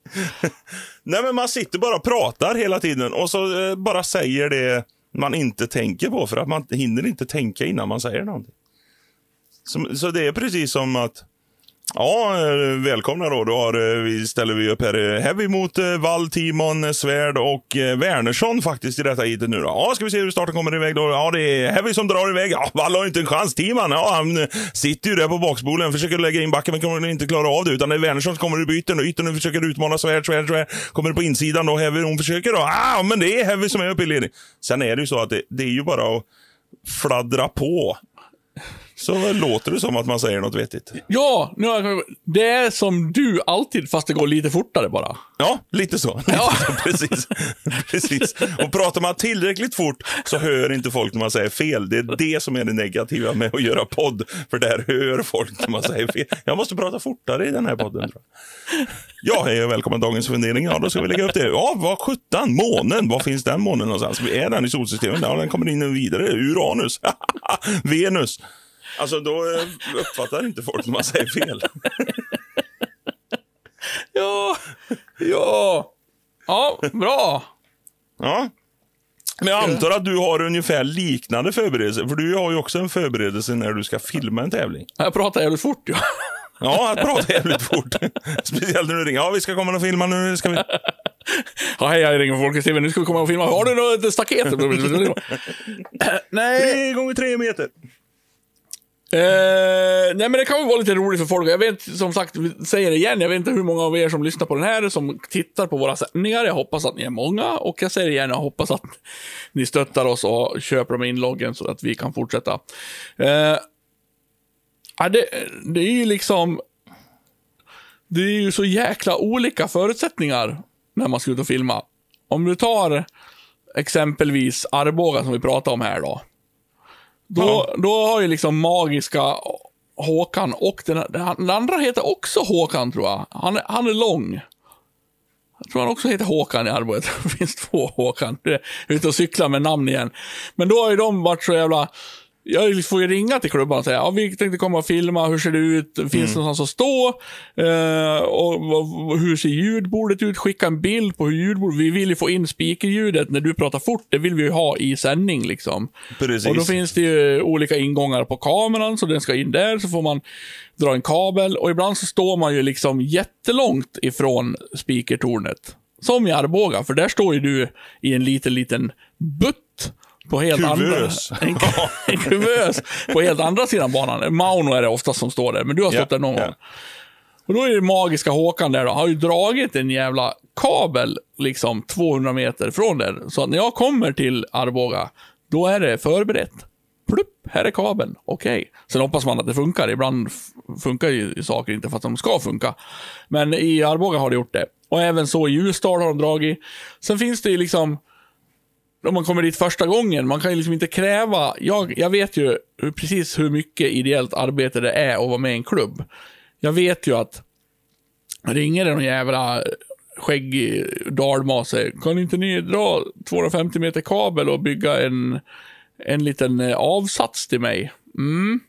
Nej, men man sitter bara och pratar hela tiden och så eh, bara säger det man inte tänker på för att man hinner inte tänka innan man säger någonting. Så, så det är precis som att Ja, eh, välkomna då. Då har, eh, vi ställer vi upp här eh, Heavy mot eh, Wall, Timon, Svärd och eh, Wernersson faktiskt i detta heatet nu då. Ja, ska vi se hur starten kommer iväg då. Ja, det är Heavy som drar iväg. Ja, Wall har inte en chans. Timon, ja, han sitter ju där på bakspolen, försöker lägga in backen men kommer inte klara av det. Utan det är Wernersson som kommer i byten och yttern försöker utmana Svärd, Svärd, Svärd. Kommer på insidan då. Heavy, hon försöker då. Ah, men det är Heavy som är uppe i ledning. Sen är det ju så att det, det är ju bara att fladdra på. Så låter det som att man säger något vettigt. Ja, det är som du alltid, fast det går lite fortare bara. Ja, lite så. Ja. precis. precis. Och pratar man tillräckligt fort så hör inte folk när man säger fel. Det är det som är det negativa med att göra podd. För där hör folk när man säger fel. Jag måste prata fortare i den här podden. Tror jag. Ja, hej och välkommen till dagens fundering. Ja, då ska vi lägga upp det. Ja, vad sjutton, månen. Var finns den månen någonstans? Är den i solsystemet? Ja, den kommer in vidare. Uranus. Venus. Alltså, då eh, uppfattar inte folk när man säger fel. Ja, ja. Ja, bra. Ja. Men jag antar att du har ungefär liknande förberedelser. För du har ju också en förberedelse när du ska filma en tävling. Jag pratar jävligt fort, ja. Ja, att prata jävligt fort. Speciellt när du ringer. Ja, vi ska komma och filma nu. Ska vi... Ja, hej, jag ringer från Folkets TV. Nu ska vi komma och filma. Har du något staket? Nej, Tre gånger tre meter. Eh, nej men det kan väl vara lite roligt för folk. Jag vet som sagt, säger det igen, jag vet inte hur många av er som lyssnar på den här som tittar på våra sändningar. Jag hoppas att ni är många och jag säger det igen, jag hoppas att ni stöttar oss och köper de inloggen så att vi kan fortsätta. Eh, ja, det, det är ju liksom... Det är ju så jäkla olika förutsättningar när man ska ut och filma. Om du tar exempelvis Arboga som vi pratade om här då. Då, då har ju liksom magiska Håkan och den, den andra heter också Håkan tror jag. Han, är- han är lång. Jag tror han också heter Håkan i tror det finns två Håkan. Jag är ute och cyklar med namn igen. Men då har ju de varit så jävla... Jag får ju ringa till klubban och säga ja, vi tänkte komma och filma, hur ser det ut, finns det någonstans att stå? Eh, och vad- hur ser ljudbordet ut? Skicka en bild på hur ljudbordet... Vi vill ju få in speakerljudet när du pratar fort, det vill vi ju ha i sändning liksom. Precis. Och då finns det ju olika ingångar på kameran, så den ska in där, så får man dra en kabel. Och ibland så står man ju liksom jättelångt ifrån speakertornet. Som i Arboga, för där står ju du i en liten, liten butt på helt Kuvös. andra... En, ku- en kuvös på helt andra sidan banan. Mauno är det oftast som står där, men du har stått Ja, där någon ja. gång. Och då är det magiska Håkan där då, har ju dragit en jävla kabel liksom 200 meter från där. Så att när jag kommer till Arboga, då är det förberett. Plupp, här är kabeln. Okej. Sen hoppas man att det funkar. Ibland funkar ju saker inte för att de ska funka. Men i Arboga har det gjort det. Och även så i Ljusdal har de dragit. Sen finns det ju liksom om man kommer dit första gången, man kan ju liksom inte kräva, jag, jag vet ju hur, precis hur mycket ideellt arbete det är att vara med i en klubb. Jag vet ju att ringer det någon jävla skäggig dalmase, kan inte ni dra 250 meter kabel och bygga en, en liten eh, avsats till mig? Mm.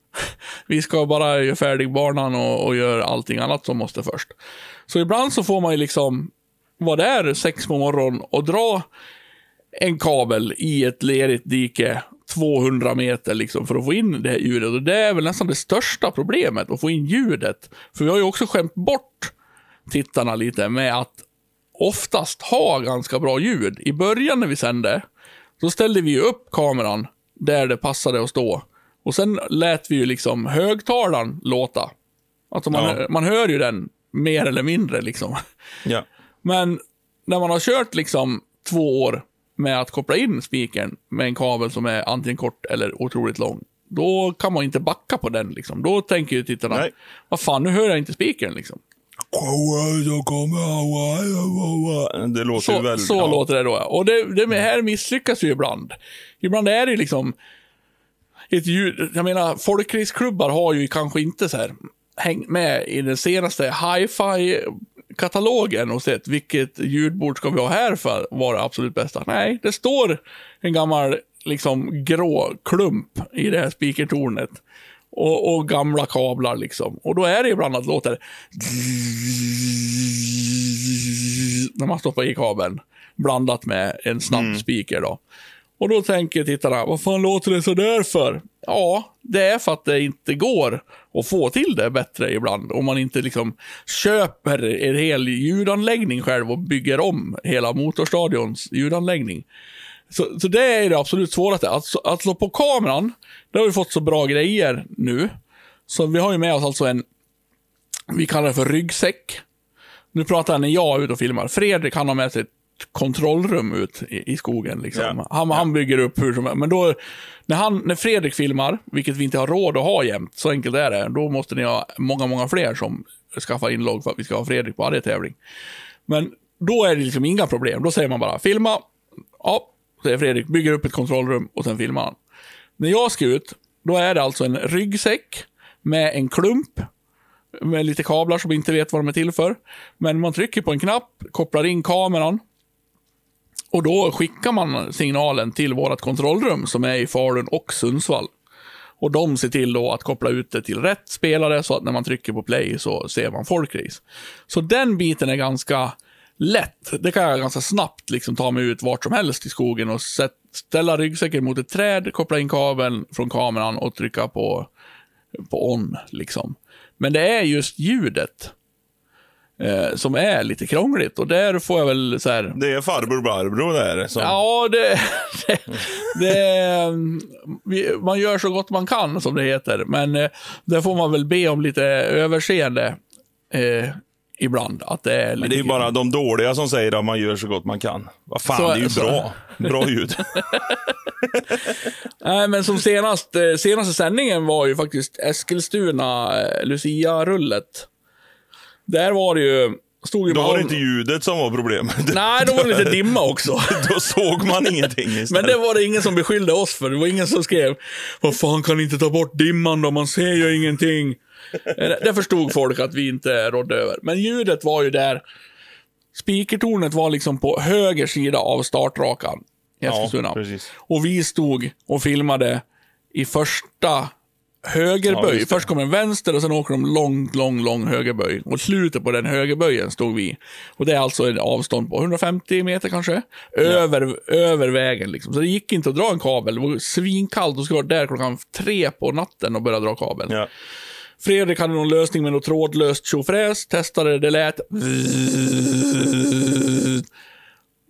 Vi ska bara göra färdig banan och, och göra allting annat som måste först. Så ibland så får man ju liksom vara där sex på morgonen och dra en kabel i ett lerigt dike 200 meter liksom för att få in det här ljudet. Och det är väl nästan det största problemet, att få in ljudet. För vi har ju också skämt bort tittarna lite med att oftast ha ganska bra ljud. I början när vi sände, då ställde vi ju upp kameran där det passade att stå. Och sen lät vi ju liksom högtalaren låta. Alltså man, Ja. man hör ju den mer eller mindre liksom. Ja. Men när man har kört liksom två år med att koppla in spikern med en kabel som är antingen kort eller otroligt lång, då kan man inte backa på den. Liksom. Då tänker ju tittarna, Nej. vad fan, nu hör jag inte spikern. Liksom. Det låter ju Så, väldigt... så ja. låter det då. Och det, det med här misslyckas ju ibland. Ibland är det liksom ett ljud, jag menar, folkraceklubbar har ju kanske inte så här hängt med i den senaste hi-fi katalogen och sett vilket ljudbord ska vi ha här för att vara absolut bästa. Nej, det står en gammal liksom grå klump i det här speakertornet. Och, och gamla kablar liksom. Och då är det ibland att låter när man stoppar i kabeln. Blandat med en snabb speaker då. Och då tänker tittarna, vad fan låter det så där för? Ja, det är för att det inte går att få till det bättre ibland. Om man inte liksom köper en hel ljudanläggning själv och bygger om hela motorstadions ljudanläggning. Så, så det är det absolut svåraste. Att, att slå på kameran, det har vi fått så bra grejer nu. Så vi har ju med oss alltså en, vi kallar det för ryggsäck. Nu pratar jag när jag är ute och filmar. Fredrik han har med sig ett kontrollrum ut i, i skogen. Liksom. Ja. Han, han bygger upp hur som helst. Men då, när, han, när Fredrik filmar, vilket vi inte har råd att ha jämt, så enkelt är det. Då måste ni ha många, många fler som skaffar inlogg för att vi ska ha Fredrik på varje tävling. Men då är det liksom inga problem. Då säger man bara filma. Ja, säger Fredrik, bygger upp ett kontrollrum och sen filmar han. När jag ska ut, då är det alltså en ryggsäck med en klump med lite kablar som inte vet vad de är till för. Men man trycker på en knapp, kopplar in kameran och då skickar man signalen till vårt kontrollrum som är i Falun och Sundsvall. Och de ser till då att koppla ut det till rätt spelare så att när man trycker på play så ser man folkrace. Så den biten är ganska lätt. Det kan jag ganska snabbt liksom ta mig ut vart som helst i skogen och sätt, ställa ryggsäcken mot ett träd, koppla in kabeln från kameran och trycka på, på on. Liksom. Men det är just ljudet eh, som är lite krångligt och där får jag väl så här, Det är farbror Barbro där. Som, Ja, det, det, det vi, Man gör så gott man kan, som det heter. Men eh, där får man väl be om lite överseende eh, ibland. Att det är Men det är ju bara de dåliga som säger att man gör så gott man kan. Vad fan, Så- det är ju så- bra. Bra ljud. Nej, men som senast, eh, senaste sändningen var ju faktiskt Eskilstuna eh, Lucia-rullet. Där var det ju... Stod ju Då var det inte ljudet som var problemet. Nej, då var det lite dimma också. Då såg man ingenting istället. Men det var det ingen som beskyllde oss för. Det var ingen som skrev Vad fan kan ni inte ta bort dimman då? Man ser ju ingenting. Eh, Det förstod folk att vi inte rådde över. Men ljudet var ju där. Speakertornet var liksom på höger sida av startrakan i Eskilstuna. Ja, precis. och vi stod och filmade i första Ja, högerböj. det. Först kommer en vänster och sen åker de lång, lång, lång högerböj. Och slutet på den högerböjen stod vi. Och det är alltså ett avstånd på 150 meter kanske. Över, över vägen liksom. Så det gick inte att dra en kabel. Det var svinkallt och skulle vara där klockan tre på natten och börja dra kabel. Ja. Fredrik hade någon lösning med något trådlöst tjofräs, testade, det lät...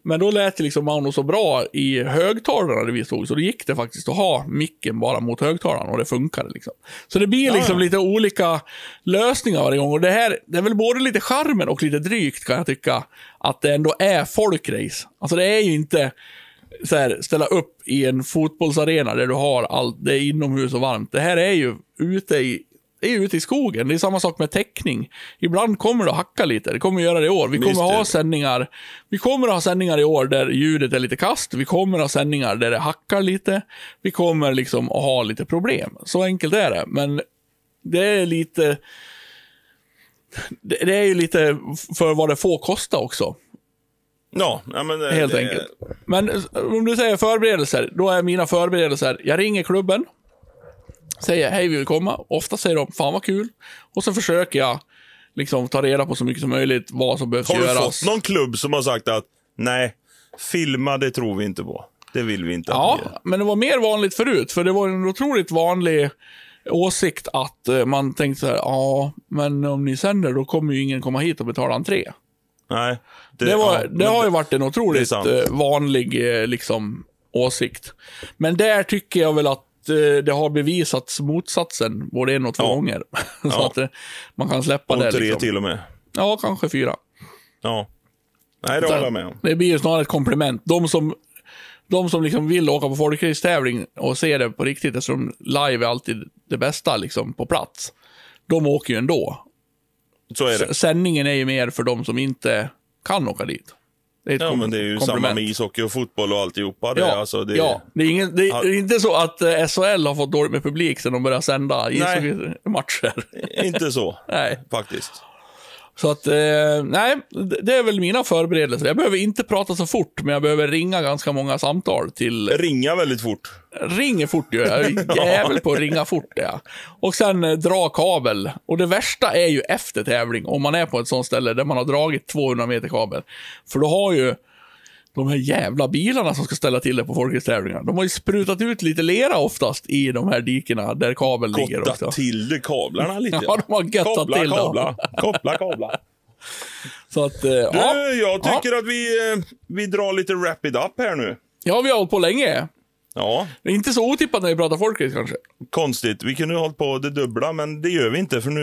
Men då lät det liksom Mauno så bra i högtalarna där vi stod, så då gick det faktiskt att ha micken bara mot högtalarna och det funkade liksom. Så det blir liksom ja. lite olika lösningar varje gång och det här, det är väl både lite charmen och lite drygt kan jag tycka, att det ändå är folkrace. Alltså det är ju inte så här, ställa upp i en fotbollsarena där du har allt, det är inomhus och varmt. Det här är ju ute i är ute i skogen. Det är samma sak med täckning. Ibland kommer det att hacka lite. Det kommer att göra det i år. Vi kommer att ha sändningar. Vi kommer att ha sändningar i år där ljudet är lite kast. Vi kommer att ha sändningar där det hackar lite. Vi kommer liksom att ha lite problem. Så enkelt är det. Men det är lite... Det, är ju lite för vad det får kosta också. Ja, men det, Helt det, enkelt. Men eh, om du säger förberedelser, då är mina förberedelser, jag ringer klubben, säger hej vi vill komma. Ofta säger de fan vad kul. Och så försöker jag liksom ta reda på så mycket som möjligt vad som behövs Har du göras. fått någon klubb som har sagt att nej, filma det tror vi inte på. Det vill vi inte att Ja, gör. men det var mer vanligt förut, för det var en otroligt vanlig åsikt att eh, man tänkte så här, ja, men om ni sänder då kommer ju ingen komma hit och betala entré. Nej. Det, var, ja, det har ju varit en det otroligt eh, vanlig eh, liksom, åsikt. Men där tycker jag väl att det har bevisats motsatsen både en och två Ja. gånger. Så Ja. att eh, man kan släppa Och det. tre Liksom. till och med. Ja, kanske fyra. Ja. Nej, det håller jag med om. Det blir ju snarare ett komplement. De som, de som liksom vill åka på folkracetävling och se det på riktigt, eftersom live är alltid det bästa liksom, på plats. De åker ju ändå. Så är det. S- Sändningen är ju mer för de som inte kan åka dit. Det är ett Ja, men det är ju komplement. samma med ishockey och fotboll och alltihopa. Det, Ja, alltså, det, ja. Det, är ingen, det är inte så att eh, SHL har fått dåligt med publik sedan de började sända ishockeymatcher. Inte så, Nej. faktiskt. Så att, eh, nej, det är väl mina förberedelser. Jag behöver inte prata så fort, men jag behöver ringa ganska många samtal till... Ringa väldigt fort. Ringer fort gör jag. Jävel på att ringa fort ja. Och sen eh, dra kabel. Och det värsta är ju efter tävling, om man är på ett sånt ställe där man har dragit 200 meter kabel. För då har ju de här jävla bilarna som ska ställa till det på folkracetävlingar. De har ju sprutat ut lite lera oftast i de här dikena där kabeln ligger också. Gottat till kablarna lite. Ja, de har göttat kabla, till dem. kabla, Koppla, kabla. Så att, eh, Du, ja. jag tycker att vi, eh, vi drar lite rapid up här nu. ja, vi har hållit på länge. Ja, Det är inte så otippat när vi pratar folkrace kanske. konstigt. Vi kunde ha hållit på det dubbla, men det gör vi inte för nu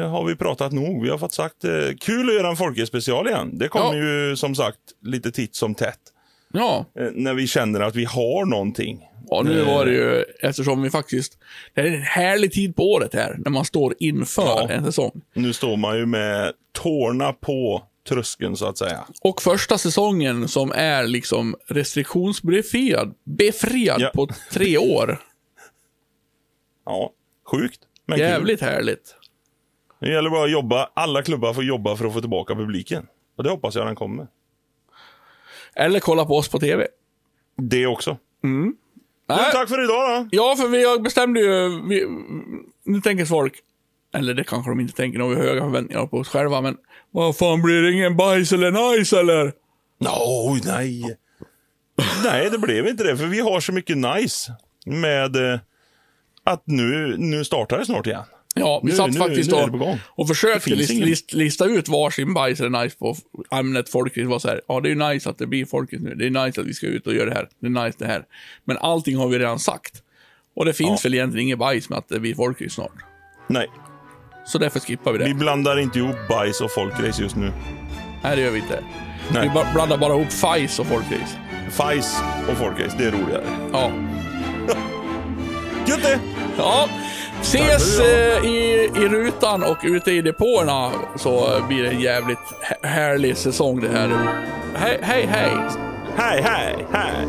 eh, har vi pratat nog. Vi har fått sagt eh, kul att göra en folkespecial igen. Det kommer Ja. ju som sagt lite titt som tätt. Ja, Eh, när vi känner att vi har någonting. ja nu Eh. var det ju, eftersom vi faktiskt, det är en härlig tid på året här, när man står inför Ja. en säsong. Nu står man ju med tårna på tröskeln så att säga. Och första säsongen som är liksom restriktionsbefriad, befriad Ja. på tre år. Ja, sjukt. Men kul. Jävligt härligt. Det gäller bara att jobba. Alla klubbar får jobba för att få tillbaka publiken. Och det hoppas jag den kommer. Eller kolla på oss på TV. Det också. Nej. Du, tack för idag då. Ja, för vi bestämde ju... Vi, nu tänker folk, eller det kanske de inte tänker, har vi höga förväntningar på oss själva, men vad fan blir det ingen bajs eller nice eller? No, nej. nej, det blev inte det. För vi har så mycket nice med eh, att nu, nu startar det snart igen. Ja, vi Nu- satt nu- faktiskt nu och, och försökte list, list, lista ut varsin bajs eller nice på ämnet folkis. var så här, ja det är ju nice att det blir folkis nu. Det är nice att vi ska ut och göra det här. Det är nice det här. Men allting har vi redan sagt. Och det finns Ja. väl egentligen inget bajs med att det blir folkis snart. Nej, Så därför skippar vi det. vi blandar inte ihop bajs och folkrace just nu. Nej, det gör vi inte. Nej. Vi blandar bara ihop fajs och folkis. Fajs och folkrace, det är roligare. Ja. Gött det! Ja, ses eh, i, i rutan och ute i depåerna så blir det en jävligt hä- härlig säsong det här. Hej, hej, hej! Hej, hej, hej!